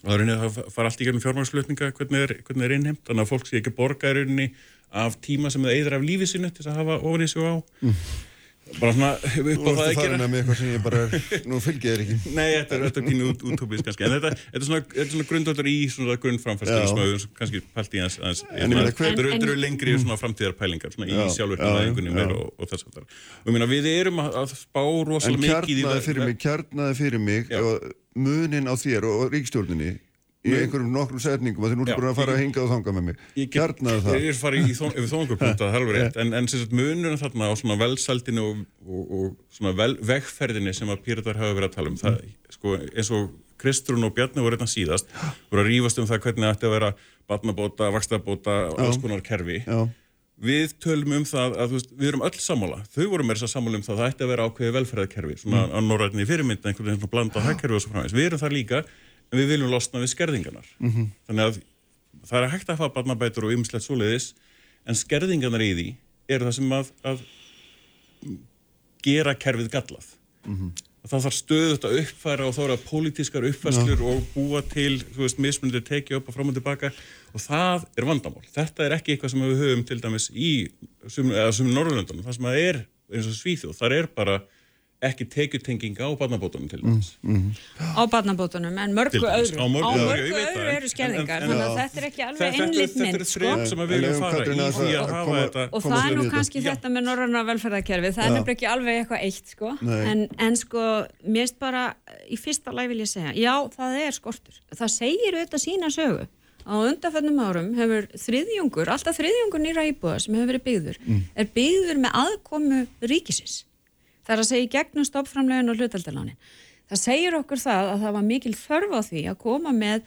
það er rauninni að það fara allt í gegnum fjármagnslutninga hvernig er, hvernig er innheimt, þannig að fólk sé ekki borga rauninni af tíma sem það eigður af lífi sinu til að hafa ofan í sig á bara svona upp á það að gera með eitthvað sem ég bara er, nú fylgið þér ekki. Nei, þetta er, er pínu út, útópist kannski, en þetta, þetta er svona, þetta er svona grundvöldur í svona sem við kannski pælt í En hver- þetta eru- En- lengri svona framtíðarpælingar svona í Já, sjálfurkvæðingunni já, meira já. og, og þess það og ég meina við erum að, að spá En rosalega mikið í kjarnaði fyrir mig, kjarnaði fyrir mig munin á þér og, ríkstjórninni í einhverjum nokkrum setningum að þið nú Já, er búin að fara ég- að hinga og þanga með mig. Kjarnaði það. Ég er farið í rétt, en, en munurinn þarna á svona velsaldinu og, og, og svona vel, vegferðinni sem að Píratar hafa verið að tala um, það, sko, eins og Kristrún og Bjarni voru einnig síðast, voru að rífast um það hvernig það ætti að vera barnabóta, vakstabóta og alls konar kerfi. Já, Við tölum um það að veist, við erum öll sammála, þau voru meira þess að sammála um það að það ætti að vera ákveði velferðarkerfi, svona mm. Að en við viljum losna við skerðingarnar. -hmm. Þannig að það er hægt að hafa barnabætur og ymslegt svoleiðis, en skerðingarnar í því eru það sem að, að gera kerfið gallað. Það þarf stöðut að uppfæra og þá eru það pólitískar uppfæslur og búa til, þú veist, mismunandi tekið upp og fram og tilbaka og það er vandamál. Þetta er ekki eitthvað sem við höfum til dæmis í sum, eða sum Norrlöndunum, það sem það er eins og Svíþjóð, það er bara ekki tekjutenging á barnabótunum til dæmis. á barnabótunum en mörgu öðru. Á mörgu á öðru, mörgu öðru það, eru en- skerðingar þannig að þetta er ekki alveg einlitt þetta mynd eru sko. sem við viljum fara í því að hafa koma- þetta og það er nú kannski þetta með norranna velferðarkerfi það er nefnilega ekki alveg eitthvað eitt sko. En, en sko mér finnst bara í fyrsta lagi vil ég segja já það er skortur, það segir auðvitað sína sögu. Á undanfönnum árum hefur þriðjungur, alltaf þriðjungur nýra íbúða sem hefur verið byggður er byggður með aðkomu ríkisins það er að segja í gegnum stoppframlegin og hlutaldalánin það segir okkur það að það var mikil þörf á því að koma með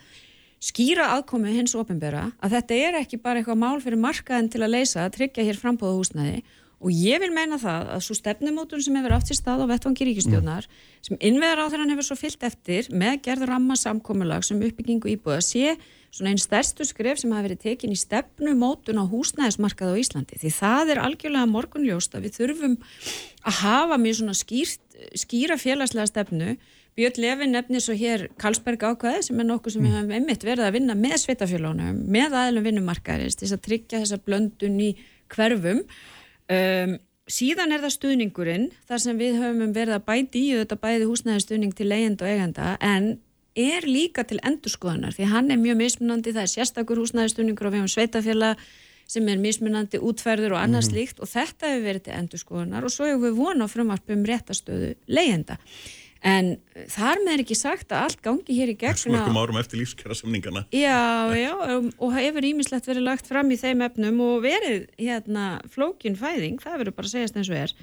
skýra aðkomu hins ofinbera að þetta er ekki bara eitthvað mál fyrir markaðin til að leysa að tryggja hér frambóða húsnæði og ég vil meina það að svo stefnumótun sem hefur átt sér stað á vettvangi ríkistjónar sem innveðar á þeirra hefur svo fyllt eftir með gerð ramma samkomulag sem uppbyggingu íbúða sé svona einn stærstu skref sem hafi verið tekin í stefnumótun á húsnæðismarkað á Íslandi. Því það er algjörlega morgunljóst að við þurfum að hafa mjög svona skýrt, skýra félagslega stefnu. Björn Lefin nefnir svo hér Karlsberg ákvæði sem er nokkuð sem við höfum einmitt verið að vinna með sveitafélónum, með aðlum vinnumarkaðarins til að tryggja þessa blöndun í hverfum. Um, síðan er það stuðningurinn þar sem við höfum verið að bæti í þetta bæði húsnæðistuðning til leigjenda og eigenda en er líka til endurskoðunar því hann er mjög mismunandi, það er sérstakur húsnæðistuðningur og við höfum sveitafélag sem er mismunandi útferður og annað slíkt og þetta hefur verið til endurskoðunar og svo hefur við vona á frumvarp um réttastöðu leigjenda. En þar með er ekki sagt að allt gangi hér í gegn. mörgum árum eftir lífskjara samningana. Já, já, um, og hefur ímislegt verið lagt fram í þeim efnum og verið hérna flókin fæðing, það verður bara að segjast eins og er.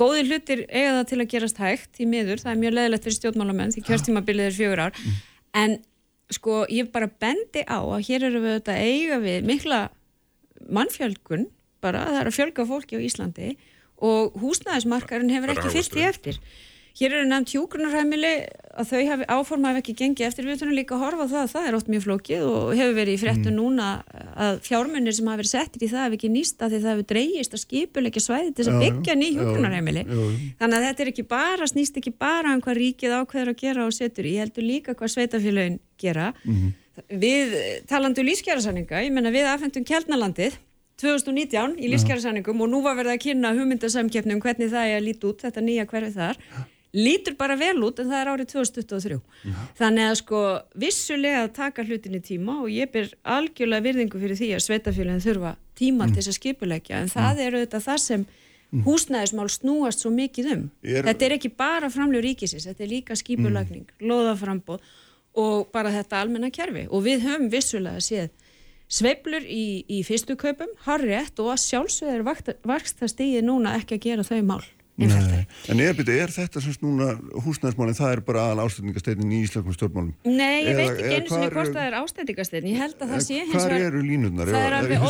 Góðir hlutir eiga það til að gerast hægt í miður, það er mjög leðilegt fyrir stjórnmálamenn því kjörstímabilið er fjögur ár, en sko ég bara bendi á að hér eru við þetta eiga við mikla mannfjölgun bara, það er að fjölga fólki á Íslandi og húsnæðismarkarinn hefur ekki fyllt í eftir. Hér eru nefnt hjúgrunarheimili að þau hafi áforma hafi ekki gengið eftir. Við þurfum líka að horfa það að það er oft mjög flókið og hefur verið í fréttu núna að fjármunir sem hafi verið settir í það hafi ekki nýst að því það hefur dreigist að skipuleikja svæði til þess að byggja ný já. þannig að þetta er ekki bara, snýst ekki bara um hvað ríkið ákveður að gera og setur ég heldur líka hvað sveitafélagin gera. Við talandu lífskjærasanninga, ég menna við afhendum Kjeldnalandið 2019 í lífskjærarsanningum og þetta lítur bara vel út en það er árið 2023 þannig að sko vissulega að taka hlutin í tíma og ég ber algjörlega virðingu fyrir því að sveitafélagin þurfa tíma til þess að skipulegja en það er auðvitað það sem húsnæðismál snúast svo mikið um. Er- þetta er ekki bara framljóð ríkisins þetta er líka skipulagning, loðaframbóð og bara þetta almenna kerfi. Og við höfum vissulega séð sveiflur í, í fyrstu kaupum, harriðt og að sjálfsögður vaksta stíði núna ekki að gera þau mál. En er, byrju, er þetta semst núna húsnæðismálinn, það er bara aðal ástætningasteinin í íslenskum stjórnmálum? Nei, ég Eða- veit ekki einu sinni hvar hvort það er ástæðingastegn ég held að það sé hins vegar eru línurnar? það er alveg Já,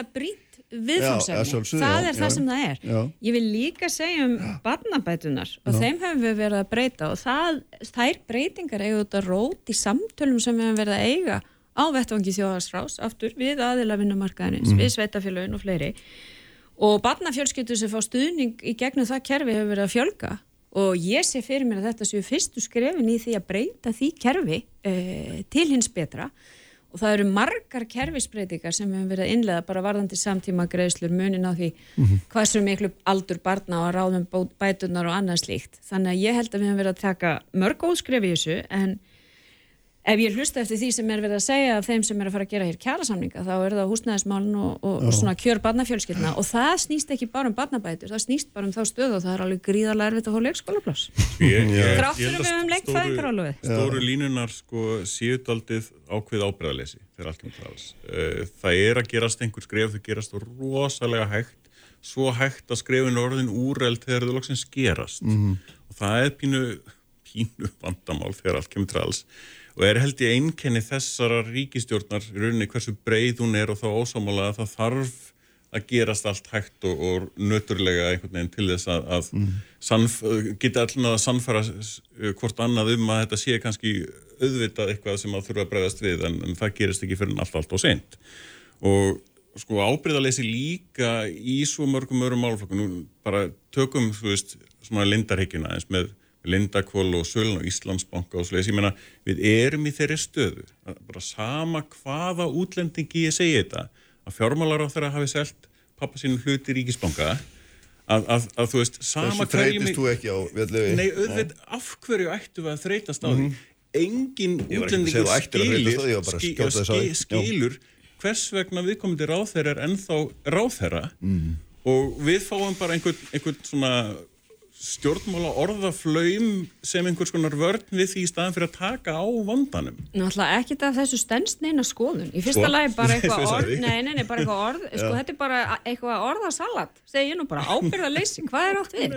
að viðfangsefni, sjálfsögðu, það já, er það já. sem það er Já. ég vil líka segja um barnabætunar og þeim hefur við verið að breyta og það, þær breytingar eiga þetta rót í samtölum sem við hefum verið að eiga á vettvangi þjóðarsrás aftur við aðila vinnumarkaðinins, Mhm. við sveitafélögin og fleiri og barnafjölskyldur sem fá stuðning í gegnum það kerfi hefur verið að fjölga. Og ég sé fyrir mér að þetta séu fyrstu skrefin í því að breyta því kerfi uh, til hins betra. Og það eru margar kerfisbreytingar sem hefur verið að innlega bara varðandi samtíma greiðslur munin á því hvað sem miklu aldur barna og ráðum bætunar og annað slíkt. Þannig að ég held að við hefum verið að taka mörg óskref í þessu en ef ég hlusta eftir því sem er verið að segja af þeim sem er að fara að gera hér kjærasamninga þá er það húsnæðismálun og, og, og svona kjör barnafjölskyldna. Og það snýst ekki bara um barnabætur, það snýst bara um þá stöðu og það er alveg gríðarlega erfitt að hóla leikskólapláss. Gráttur við um lengt fæðingarálfið Stóru línunar sko síðutaldið ákveð það það er að gerast einhver skref þau gerast rosalega hægt. Svo hægt að skrefin orðin úreld þegar þau og er held ég einkenni þessara ríkistjórnar í rauninni hversu breið hún er og þá ósámála að það þarf að gerast allt hægt og, og nöturlega einhvern veginn til þess að, að mm. sannf, geta allir að sannfara hvort annað um að þetta sé kannski auðvitað eitthvað sem að þurfa að bregðast við en, en það gerist ekki fyrir allt allt og sent og sko ábyrðalesi líka í svo mörgum örum málflokkum bara tökum þú veist svona lindarhyggjuna eins með Lindakvól og Sölun og Íslandsbanka og sliðis, ég meina við erum í þeirri stöðu bara sama hvaða útlendingi ég segi þetta, að fjármálar á þeirra hafi selgt pappa sínum hluti ríkisbanka að, að, að þú veist sama hverjum Þessu þreytist þú ekki á Nei, auðvitað, af hverju ættu við að þreytast á því? Mm -hmm. Engin útlendingur skilur, skilur, skilur hvers vegna viðkomandi ráþæra er ennþá ráþæra mm. og við fáum bara einhvern, einhvern svona stjórnmála orðaflaum sem einhvers konar vörn við því í staðan fyrir að taka á vandanum Náttúrulega ekki það þessu stennst neina skoðun í fyrsta sko? lagi bara eitthvað orð nei, nei, nei, bara eitthvað orð, sko þetta er bara eitthvað orðasalat, segi ég nú bara ábyrðaleysi, hvað er átt við?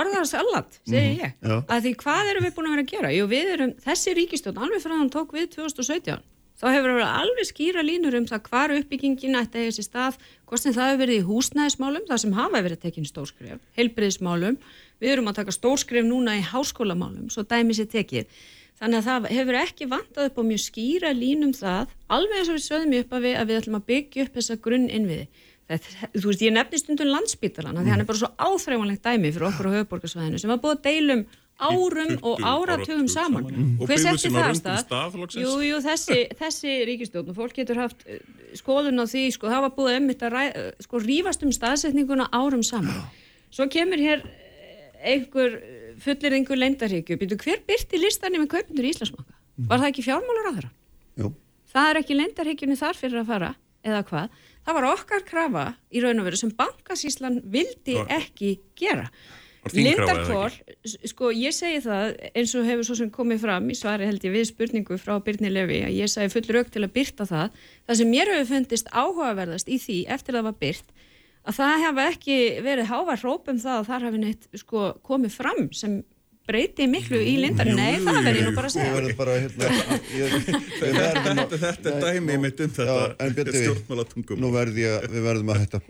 Orðasalat, segi ég, mm -hmm. að því hvað erum við búin að vera að gera? Jú, við erum, þessi ríkistjórn, alveg að hann tók við 2017 þá hefur verið alveg skýra línur um það hvar uppbyggingin ætti að sér stað, hvort sem það hefur verið í húsnæðismálum, það sem hafa verið tekinn stórskref, heilbriðismálum, við erum að taka stórskref núna í háskólamálum, svo dæmi sér tekið. Þannig að það hefur ekki vantað upp á mjög skýra línum það, alveg eins og við sögum upp að við, að við ætlum að byggja upp þessa grunn innviði. Þú veist, ég nefnist undan landsbítalan, því hann er bara svo áþreifanlegt dæmi fyrir okkur á höfuborgarsvæðinu sem var búið að deilum árum og áratugum saman og hver setti það að stað? Jú, jú, þessi, þessi ríkistjórn og fólk getur haft eh, skoðun á því, sko, það var búið að ræ, eh, sko, rífast um staðsetninguna árum saman. Svo kemur hér einhver fullir einhver leindarhyggju, hver byrti listanir með kaupundur í Íslandsmaka? Var það ekki fjármálur á þeirra? Jú. Það er ekki leindarhyggjunni þar fyrir að fara, eða hvað? Það var okkar krafa í raun og veru sem bankasíslan vildi ekki gera. Lindarkvól, sko ég segi það eins og hefur svo sem komið fram í svari held ég við spurningu frá Byrni Levi að ég segi full rauk til að byrta það það sem mér hefur fundist áhugaverðast í því eftir að það var byrt að það hefur ekki verið hávar hrópum það að þar hafi neitt sko komið fram sem breyti miklu í lindar nei, það verður ég nú bara að segja. Bara, hérna, ég, þetta, að, þetta er dæmið mitt um þetta stjórnmálatungum. nú verð ég að við verðum að hætta.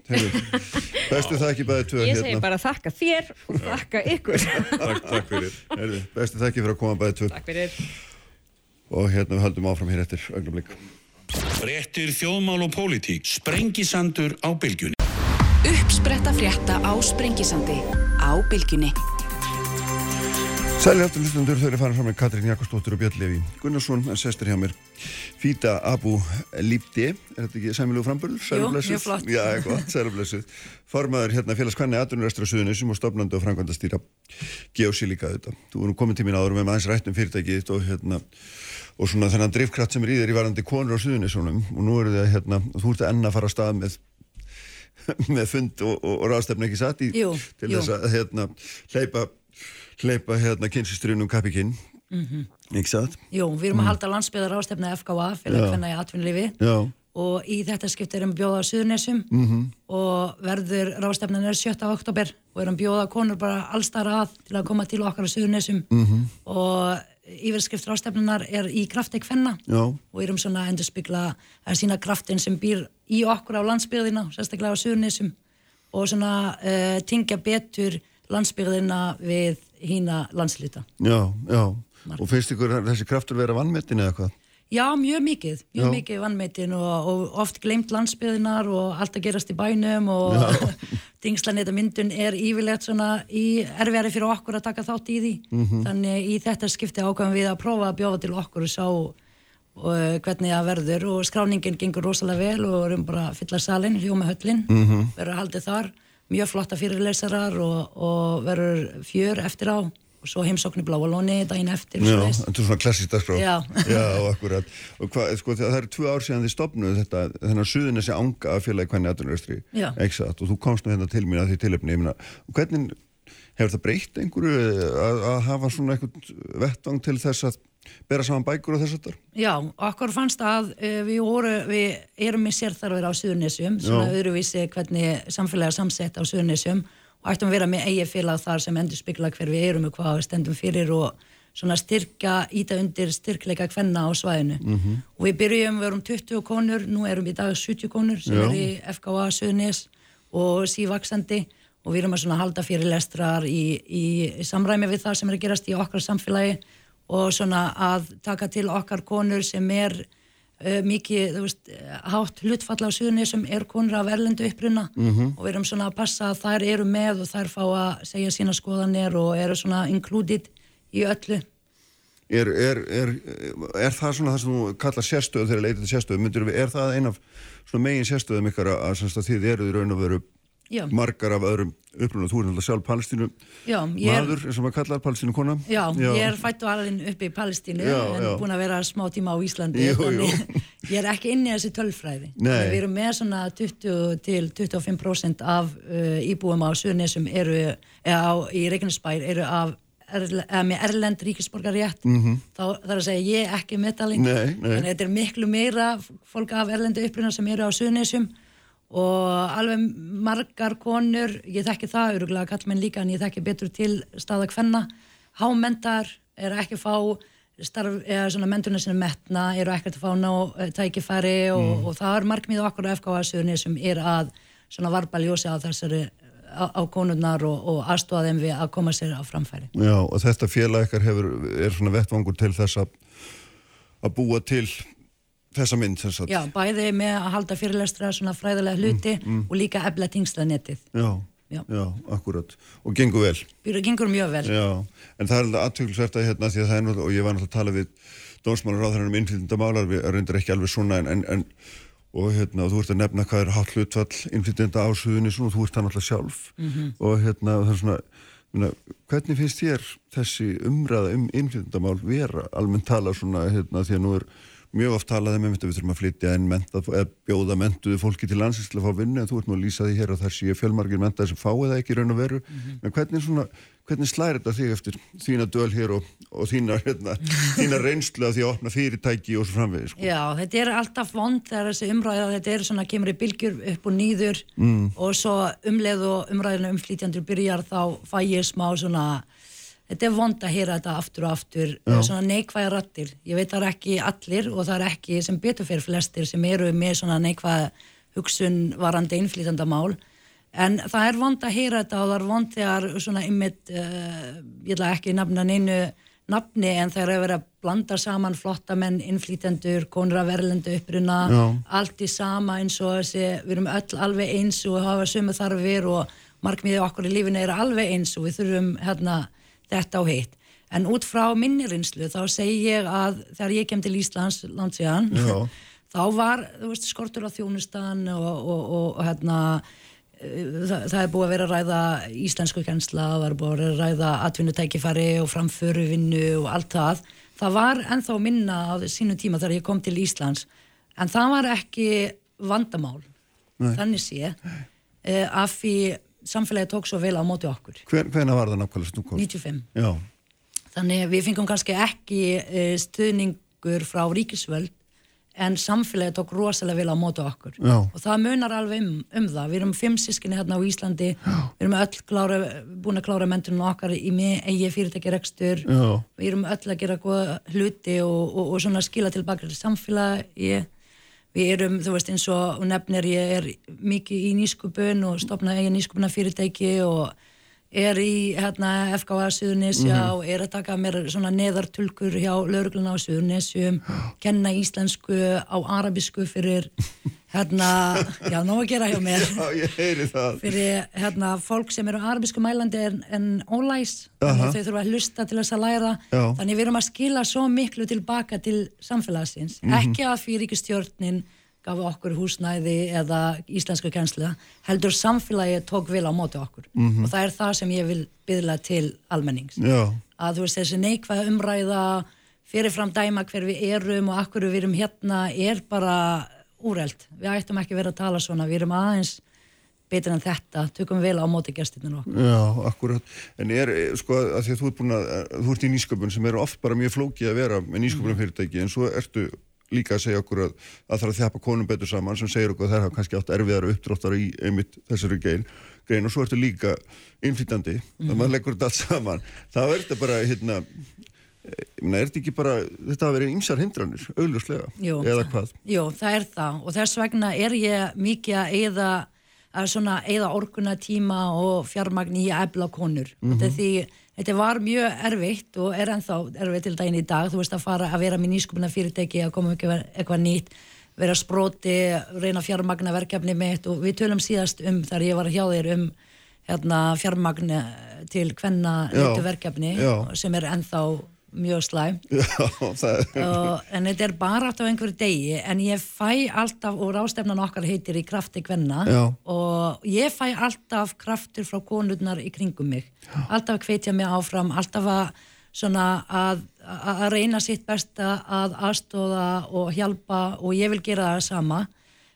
Bestu það ekki bæðið tvö ég segi hérna. bara þakka þér og þakka ykkur. Takk, takk fyrir. Bestu það ekki fyrir að koma bæðið tvö. Takk fyrir. Og hérna við höldum áfram hér eftir ögnumlik Frettir þjóðmál og pólitík. Sprengisandur á bylgjunni Uppspretta frétta á Sprengisandi á bylgjunni. Sæli aftur hlustundur, þau eru farin fram með Katrín Jakobsdóttir og Björn Levi Gunnarsson, sestur hjá mér. Fýta Abu Lípti er þetta ekki sæmilegu frambörður? Jú, mjög flott. Já, eitthvað, sælublessuð Formaður hérna félagskvæni aðdunurrestur á Suðunisum og stopnandi og frangvandastýra Geosílíka þetta Þú erum komin tímin áður með maður eins rættum fyrirtækið og hérna og svona þennan drifkraft sem er í þér í varandi konur á Suðunisunum og nú eru þið hérna, þú ert að enna fara að stað með með fund og, og, og ráðstefn ekki satt í jú, til jú. þess að hérna, hleypa hleypa hérna kynsistrunum kapikinn mm -hmm. ekki satt? Jú, við erum mm. að halda landsbyðar ástefna FKA fyrir að finna í atvinnulífi og í þetta skipt erum bjóða Suðunessum mm -hmm. og verður rástefnan er 7. oktober og erum bjóða konur bara allstara að til að koma til okkar á Suðunessum -hmm. og yfirskrift rástefnunar er í kraftek fenna Já. og erum svona að endurspegla að sína kraftin sem býr í okkur á landsbyðina, sérstaklega á Suðunessum og svona uh, tingja betur landsbyðina við hína landslita. Já, já. Mark. Og finnst ykkur þessi kraftur vera vannmettin eða hvað? Já, mjög mikið, mjög já. mikið vannmettin og, og oft glemt landsbyðinar og allt að gerast í bænum og tengslaneta myndun er yfirlegt svona í erfiðari fyrir okkur að taka þátt í því Mhm. þannig í þetta skipti ákvæmum við að prófa að bjóða til okkur og sá uh, hvernig það verður og skráningin gengur rosalega vel og erum bara að fylla salin, hljóma höllin Mhm. verður haldið þar, mjög flotta fyrirlesarar og, og verður fjör eftir á og svo heimsóknir bláa lóni daginn eftir Já, þetta er svona klassíst dagskrá. Já. Já, akkurat og hvað, sko, það eru tvö ár síðan þið stopnuðu þetta þennan suðin þessi anga að félagi hvernig aðunaristri Já. og þú komst nú hérna til mín að því tilöfni hvernig hefur það breytt einhverju að, að hafa svona einhvern vettvang til þess að bera saman bækur og þess að þar Já, okkur fannst að uh, við, voru, við erum með sérþarfir á Suðurnesjum, svona öðruvísi hvernig samfélagi og ættum að vera með eigi félag þar sem endur spekla hver við erum og hvað við stendum fyrir og svona styrka, íta undir styrkleika hvenna á svæðinu. Mhm. Og við byrjum, við erum 20 konur, nú erum við í dag 70 konur sem Já. er í FKA Suðurnes og sívaksandi og við erum að svona halda fyrir lestrar í, í, í samræmi við það sem er að gerast í okkar samfélagi og svona að taka til okkar konur sem er mikið, þú veist, hátt hlutfall á suðunni sem er konur af erlendu uppruna Mhm. og við erum svona að passa að þær eru með og þær fá að segja sína skoðanir og eru svona included í öllu. er, er, er, er það svona það sem þú kallar sérstöðu þegar leitið til sérstöðu myndir við, er það ein af svona megin sérstöðum ykkar að, að, að þið eruð í raun og veru Já, margar af öðrum uppruna þú er náttúrulega sjálf palestínu já, ég er, maður, eins og maður kallar palestínu kona já, ég er fætt og alveg upp í Palestínu Já, en já. búin að vera smá tíma á Íslandi Jú, jú. þannig ég er ekki inni í þessi tölfræði. Við erum með svona 20 til 25% af uh, íbúum á Suðurnesum eru, eða á, í Reykjanesbær eru af eða með erlend ríkisborgarétt Mhm. þá þarf að segja ég ekki nei. en þetta er miklu meira fólk af erlendu uppruna sem eru á Suðurnesum og alveg margar konur, ég þekki það öruglega kallmenn líka en ég þekki betur til staða hvenna, hámendar er ekki að fá starf eða svona menturna sinni metna eru ekkert að fá ná eh, tækifæri og, og það er markmið okkur á FKA Suðurni sem er að svona varpa ljósi á þessari á, á konurnar og, og aðstóða þeim við að koma sér á framfæri. Já, og þetta félag hefur, er svona vettvangur til þess að að búa til þessa mynd þess að Já, bæði með að halda fyrirlestra svona fræðilega hluti og líka efla tingslanetið. já, Já. já, akkurat og gengur vel. Býru gengur mjög vel. Já, en það er alveg aðtökulsvert að hérna því að það er náttúrulega, og ég var náttúrulega að tala við dómsmálar á þeirra um innflytjendamálar, við reyndir ekki alveg svona en, en, en og hérna, og þú ert að nefna hvað er hátt hlutfall innflytjenda á suðunni og þú ert það náttúrulega sjálf. Og hérna, og það er svona hvernig finnst þér þessi umræða um innflytjendamál vera? Almennt tala svona, hérna, því að nú er mjög oft talað um einmitt að við þurfum að flytja inn mentað, eða bjóða mentuðu fólki til landsins til að fá vinnu, en þú ert nú að lýsa því hér að það sé fjölmargir mentaði sem fái það ekki raun og veru, en hvernig svona hvernig slæri þetta þig eftir þína döl hér og, og þína, hérna, þína reynslu af því að opna fyrirtæki og svo framvegis sko. Já, þetta er alltaf vond þegar þessi umræða, þetta er svona, kemur í bylgjur upp og nýður mm. og svo umleið og umræðinu umflýtjandur byrjar þá fæ ég smá svona, þetta er vond að heyra þetta aftur og aftur, Já. svona neikvæða rattir. Ég veit það er ekki allir og það er ekki sem betur fyrir flestir sem eru með svona neikvæða hugsun varandi innflýtjandamál en það er vond að heyra þetta og það er vond þegar svona ymmit, uh, ég ætla ekki nafna neinu nafni en þegar er verið að blanda saman flottamenn, innflýtendur, konur af verðlendu uppruna, Já. allt í sama eins og þessi, við erum öll alveg eins og hafa sömu þarfir og markmiðið okkur í lífinu er alveg eins og við þurfum hérna þetta á heitt. En út frá minni reynslu þá segi ég að þegar ég kem til Íslands landsíðan, Já. þá var veist, skortur á þjónustan og, og, og, og hérna eh, það, það er búið að vera að ræða íslensku kjensla, það er búið að vera að ræða atvinnutækifæri og framföru vinnu og allt það. Það var ennþá minna á sínu tíma þegar ég kom til Íslands en það var ekki vandamál Nei. þannig sé uh, af því samfélagi tók svo vel á móti okkur Hver, hvena var það nákvæmlega komst? 95 Já, Þannig við fengum kannski ekki uh, stuðningur frá ríkisvöld en samfélagi tók rosalega vel á móti okkur Já. og það munar alveg um, um það. Við erum fimm sískinni hérna á Íslandi, Já. við erum öll klára, búin að klára mentunum okkar í mig eigi fyrirtækirekstur, Já. við erum öll að gera hluti og, og, og svona skila tilbaka til samfélagi. Við erum, þú veist, eins og nefnir ég er mikið í nýskupun og stopna eigin nýskupuna fyrirtæki og er í hérna, FKA Suðurnesja og er að taka mér svona neðartulkur hjá laurugluna á Suðurnesjum, kenna íslensku á arabisku fyrir hérna, já, ná að gera hjá mér Já, ég heyri það. fyrir hérna, fólk sem eru arabísku mælandi en, en ólæs þannig að þau þurfa að hlusta til þess að læra Já. þannig við erum að skila svo miklu tilbaka til samfélagsins Mhm. ekki að fyrir ríkistjórnin gaf okkur húsnæði eða íslensku kjenslu heldur samfélagi tók vil á móti okkur Mhm. og það er það sem ég vil byðla til almennings Já, að þú veist þessi neikvæða umræða fyrirfram dæma hver við erum og akkur við erum hérna er bara úreld. Við ættum ekki verið að tala svona, við erum aðeins betur en þetta, tökum vel á móti okkur. já, akkurat. En er, eh, sko, að því að þú ert búin að, að þú ert í nýsköpun sem er oft bara mjög flókið að vera með nýsköpunum fyrirtæki, en svo ertu líka að segja okkur að það þarf að þjapa konum betur saman sem segir okkur að þær hafa kannski átt erfiðar uppdráttar í einmitt þessari gein, grein og svo ertu líka innflytandi, þannig að maður leggur þetta allt saman. Þá er þetta bara, hérna, eh, ég meina, er þetta ekki bara, þetta hafa verið ymsar hindranir, augljóslega, Jú. eða hvað? Jú, það er það og þess vegna er ég mikið að eyða að svona eyða orkuna tíma og fjármagn í að ebla konur. Mm -hmm. Því þetta var mjög erfitt og er ennþá erfitt til daginn í dag, þú veist að fara að vera með nýskupuna fyrirtæki, að koma eitthvað, eitthvað nýtt vera spróti, reyna fjármagna verkefni mitt og við tölum síðast um þegar ég var hjá þér um hérna, fjármagn til hvenna verkefni já. sem er ennþá mjög slæm. Já, en þetta er bara átt á einhverju degi en ég fæ alltaf og rástefnan okkar heitir í krafti kvenna Já. og ég fæ alltaf kraftur frá konurnar í kringum mig. Alltaf að hvetja mig áfram alltaf að svona að, að reyna sitt besta að aðstóða og hjálpa og ég vil gera það sama.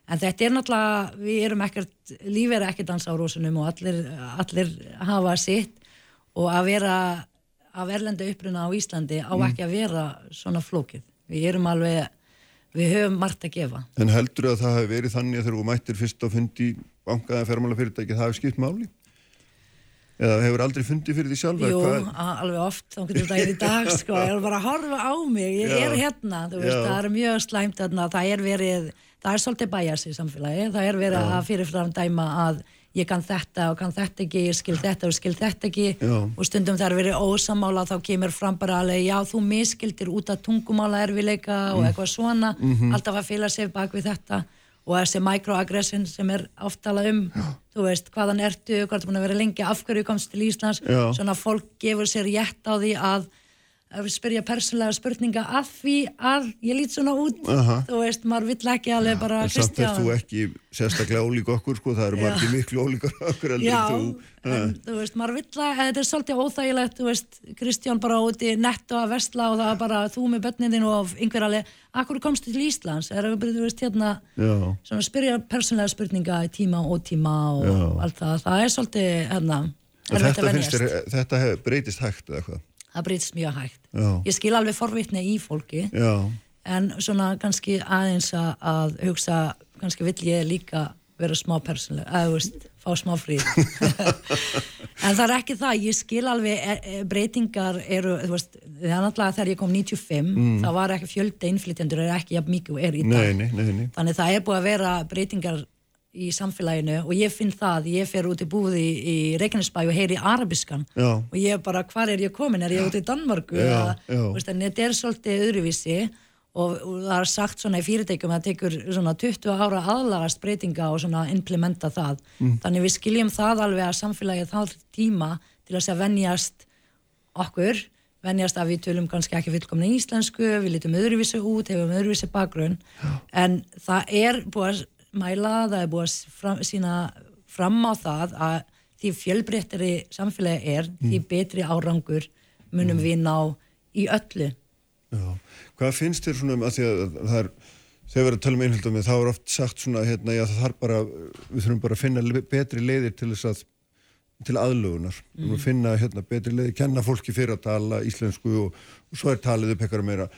En þetta er náttúrulega, við erum ekkert lífið er ekkert dans á rósunum og allir, allir hafa sitt. Og að vera af erlenda uppruna á Íslandi á ekki að vera svona flókið. Við erum alveg, við höfum margt að gefa. En heldur að það hefur verið þannig að þegar þú mættir fyrst á fundi bankaða fermálafyrirtæki það hefur skipt máli? Eða hefur aldrei fundið fyrir því sjálf? Jú, alveg oft, þá getur þetta í dag, sko, ég er bara að horfa á mig, ég Já. er hérna, þú veist, Já. það er mjög slæmt þarna, það er verið, það er svolítið bæjas í samfélagi, það er verið að fyrirfram dæma að ég kann þetta og kann þetta ekki, ég skil þetta og skil þetta ekki. Já. og stundum það er verið ósamála þá kemur fram bara alveg, já þú miskildir út af tungumála erfileika og eitthvað svona, alltaf að fylga sig bak við þetta. Og þessi microaggression sem er áftala um, þú veist, hvaðan ertu, hvað ertu búin að vera lengi, af hverju komst til Íslands, Já. svona fólk gefur sér rétt á því að að spyrja persónlega spurninga að því að ég lít svona út Aha. þú veist, maður vill ekki alveg bara En samt er þú ekki sérstaklega ólík okkur, sko, það eru margir miklu ólíkar okkur Já, þú. en þú veist, maður vill að þetta er svolítið óþægilegt, þú veist Kristján bara úti netto að vestla og það er bara þú með börnin þín og einhver alveg akkur komstu til Íslands, er það þú veist hérna, Já, svona spyrja persónlega spurninga í tíma og tíma og Já. allt það, það er svolítið hérna, þetta þetta breytist hægt eða hvað? Það breytist mjög hægt. Já. ég skil alveg forvitni í fólki Já, en svona kannski aðeins að, hugsa, kannski vill ég líka vera smá persónlega, að þú veist fá smá frí. En það er ekki það, ég skil alveg e, e, breytingar eru, þú veist það er náttúrulega þegar ég kom 95 það var ekki fjölda innflytjandur, er ekki jafn mikið og er í dag, nei, nei, nei, nei. þannig það er búið að vera breytingar í samfélaginu og ég finn það, ég fer út í búði í, Reykjanesbæ og heyri arabiskan Já. og ég bara, hvar er ég komin, er ég út í Danmörku Já, já. veist, en þetta er svolítið öðruvísi og, og það er sagt svona í fyrirtækjum að það tekur svona 20 ára aðlagast breytinga og svona implementa það Mm. þannig við skiljum það alveg að samfélagið þá tíma til að venjast okkur, venjast að við tölum kannski ekki fullkomna íslensku, við lítum öðruvísi út, hefum öðruvísi bakgrunn en það er búið að mæla, það er búið að fram, sína fram á það að því fjölbreyttari samfélagi er, því betri árangur munum við ná í öllu. Já. Hvað finnst þér svona um að því að það er þegar við erum að tala um einhildum þá er oft sagt svona hérna, já, það þarf bara, við þurfum bara að finna betri leiðir til þess að til aðlugunar, við þurfum að finna hérna, betri leiðir, kenna fólki fyrir að tala íslensku og, og svo er talið upp eitthvað meira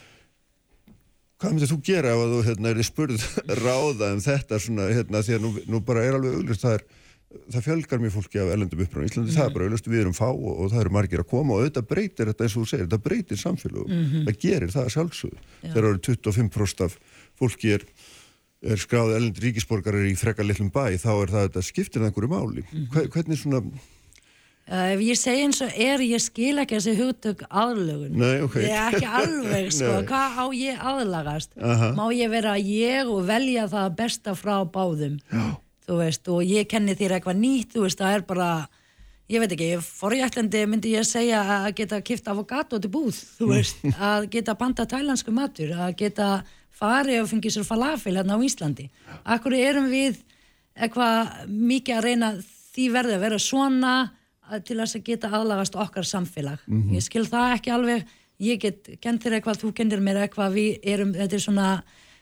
hvað myndir þú gera ef þú hérna, er spurð ráða um þetta svona, hérna, því að nú, nú bara er alveg auglust það það fjölgar mér fólki af ellendum uppröðum Íslandi, það er bara auðvitað við erum fá og, og það eru margir að koma og auðvitað breytir þetta eins og þú segir, þetta breytir samfélögum. Það gerir það sjálfsögðu. Þegar það eru 25% af fólki er, er skráð ellendi ríkisborgarar í frekar litlum bæ þá er það þetta skiptir einhverju máli. Hve- hvernig svona ef ég segi eins og er, ég skil ekki þessi hugtök aðlögun. Nei, ok. Ég er ekki alveg, sko, hvað á ég aðlagast? Aha. Má ég vera ég og velja það besta frá báðum? Já. Þú veist, og ég kenni þér eitthvað nýtt, þú veist, það er bara, ég veit ekki, forjætlandi myndi ég segja að geta kipt avokado til búð, þú veist, að geta panta tælansku matur, að geta farið og fengið sér falafel hérna á Íslandi. Akkur erum við eitthvað mikið að reyna því verði að vera svona til þess að geta aðlagast okkar samfélag. Ég skil það ekki alveg, ég get kent þér eitthvað, þú kennir mér eitthvað, við erum, þetta er svona,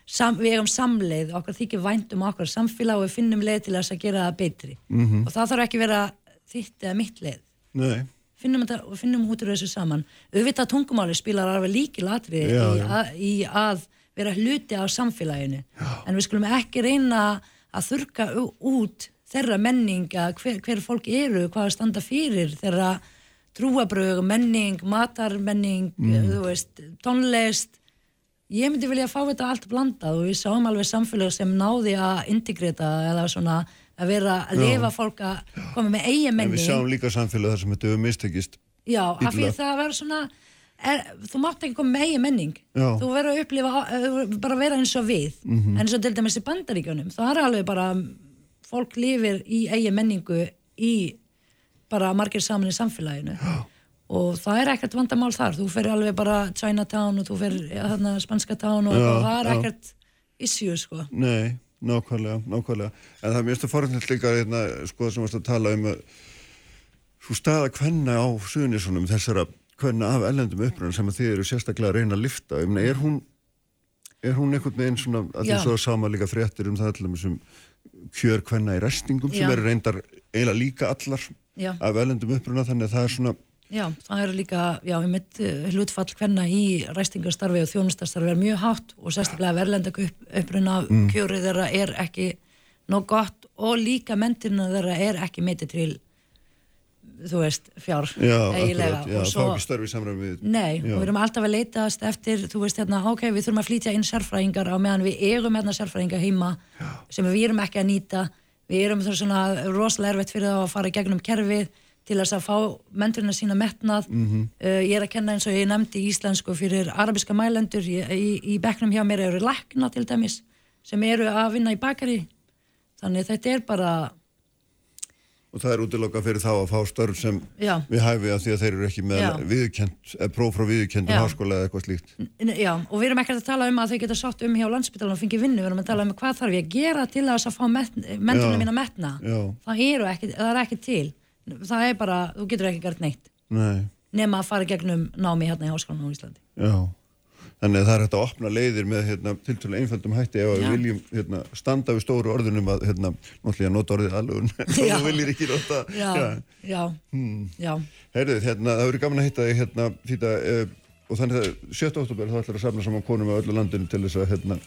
sam, við erum samleið, okkar þykir vænt um okkar samfélag og við finnum leið til þess að gera það betri. Og það þarf ekki vera þitt eða mitt leið. Nei, Finnum þetta finnum út úr þessu saman. Auðvitað tungumáli spilar alveg líki latri Já, í, já. í að vera hluti á samfélaginu. En við skulum ekki reyna að þurka út þeirra menning að hver, hver fólk eru, hvað að standa fyrir þeirra trúabrög, menning, matarmenning, þú veist, tónlist. Ég myndi vilja fá þetta allt blandað og við sáum alveg samfélag sem náði að integrita eða svona að vera að lifa fólk að koma með eigin en menning. við sjáum líka samfélag þar sem þetta hefur mistekist. Já, af því það verður svona er, þú mátt ekki koma með eigin menning Já. þú verður að upplifa uh, bara vera eins og við Mhm. en eins og til dæmis í bandaríkjunum það er alveg bara fólk lifir í eigin menningu í bara margir saman í samfélaginu Já. og það er ekkert vandamál þar þú fer alveg bara Chinatown og þú fer ja, þarna, Spanska Town og Já, eitthvað, það er ekkert issue sko Nei, nákvæmlega, nákvæmlega. En það er mjög forhundilegt líka hérna, sko, sem varst að tala um að svo staða kvenna á suðunisunum þessara kvenna af ellendum uppröðan sem að þið eru sérstaklega að reyna að lifta. Meina, er hún, er hún einhvern veginn svona, að því svo sama líka fréttir um það allir sem kjör kvenna í restingum sem eru reyndar eiginlega líka allar Já. af ellendum uppröðan þannig að það er svona, Já, það er líka, já, ég mitt hlutfall hverna í ræstingarstarfi og þjónustastarfi er mjög hátt og sérstaklega verðlenda upp, uppruna mm. kjörið þeirra er ekki nóg gott og líka mentina þeirra er ekki metið til, þú veist, fjár já, eiginlega. akkurat, já, og svo... fá ekki störfi samræmi við. Nei, Já. við erum alltaf að leitast eftir, þú veist hérna, ok, við þurfum að flytja inn sérfræðingar á meðan við eigum hérna sérfræðingar heima sem við erum ekki að nýta, við erum það svona rosalega erfitt fyrir það að fara gegnum kerfið til þess að fá menturinn að sína metnað. Mhm. uh, ég er að kenna eins og ég nefndi íslensku fyrir arabiska mælendur, í, í, í bekknum hjá mér eru lækna til dæmis sem eru að vinna í bakari. Þannig þetta er bara, Og það er útiloka fyrir þá að fá störf sem Já. við hæfi að því að þeir eru ekki með próf frá viðkendum háskóla eða eitthvað slíkt. Já, og við erum ekkert að tala um að þau geta sátt um hjá landsbytalan og fengið vinnu, við erum að tala um hvað þarf ég að gera til þess að fá menturinn Já. mín að metna. Já. Það, eru ekki, það er ekki til. Það er bara, þú getur ekki gert neitt Nei, nema að fara gegnum námi hérna í háskólanum á Íslandi. já. Þannig að það er hægt að opna leiðir með hérna, tiltölu einföldum hætti ef við Já. viljum hérna, standa við stóru orðunum að hérna, náttúrulega nota orðið aðlugun þá Já. viljir ekki nota Já, já, já, Heyrðu, hérna, það verður gaman að hitta þig hérna, þýta, uh, og þannig að 7. oktober þá ætlar að safna saman konum á öllu landinu til þess að hérna,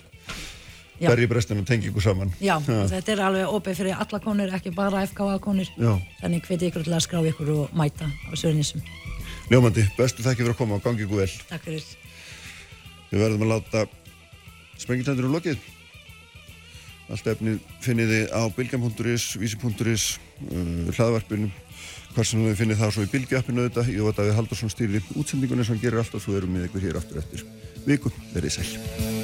Já. berja í brestinu og tengja ykkur saman já, þetta er alveg opið fyrir alla konur, ekki bara FKA konur. Já. Þannig hveti ykkur til að skrá ykkur og mæta á Söðunísum. Ljómandi, bestu þakki fyrir að koma og gangi ykkur vel Takk fyrir. Við verðum að láta sprengisendur um lokið. Allt efnið finnið þið á bilgjam.is, vísi.is, uh, hlaðvarpinu, hvað sem þið finnið það svo í bilgjappinu auðvitað. Ég veit að við Haldursson stýrir útsendingunni sem gerir alltaf, svo erum við ykkur hér aftur eftir viku. Verið sæl.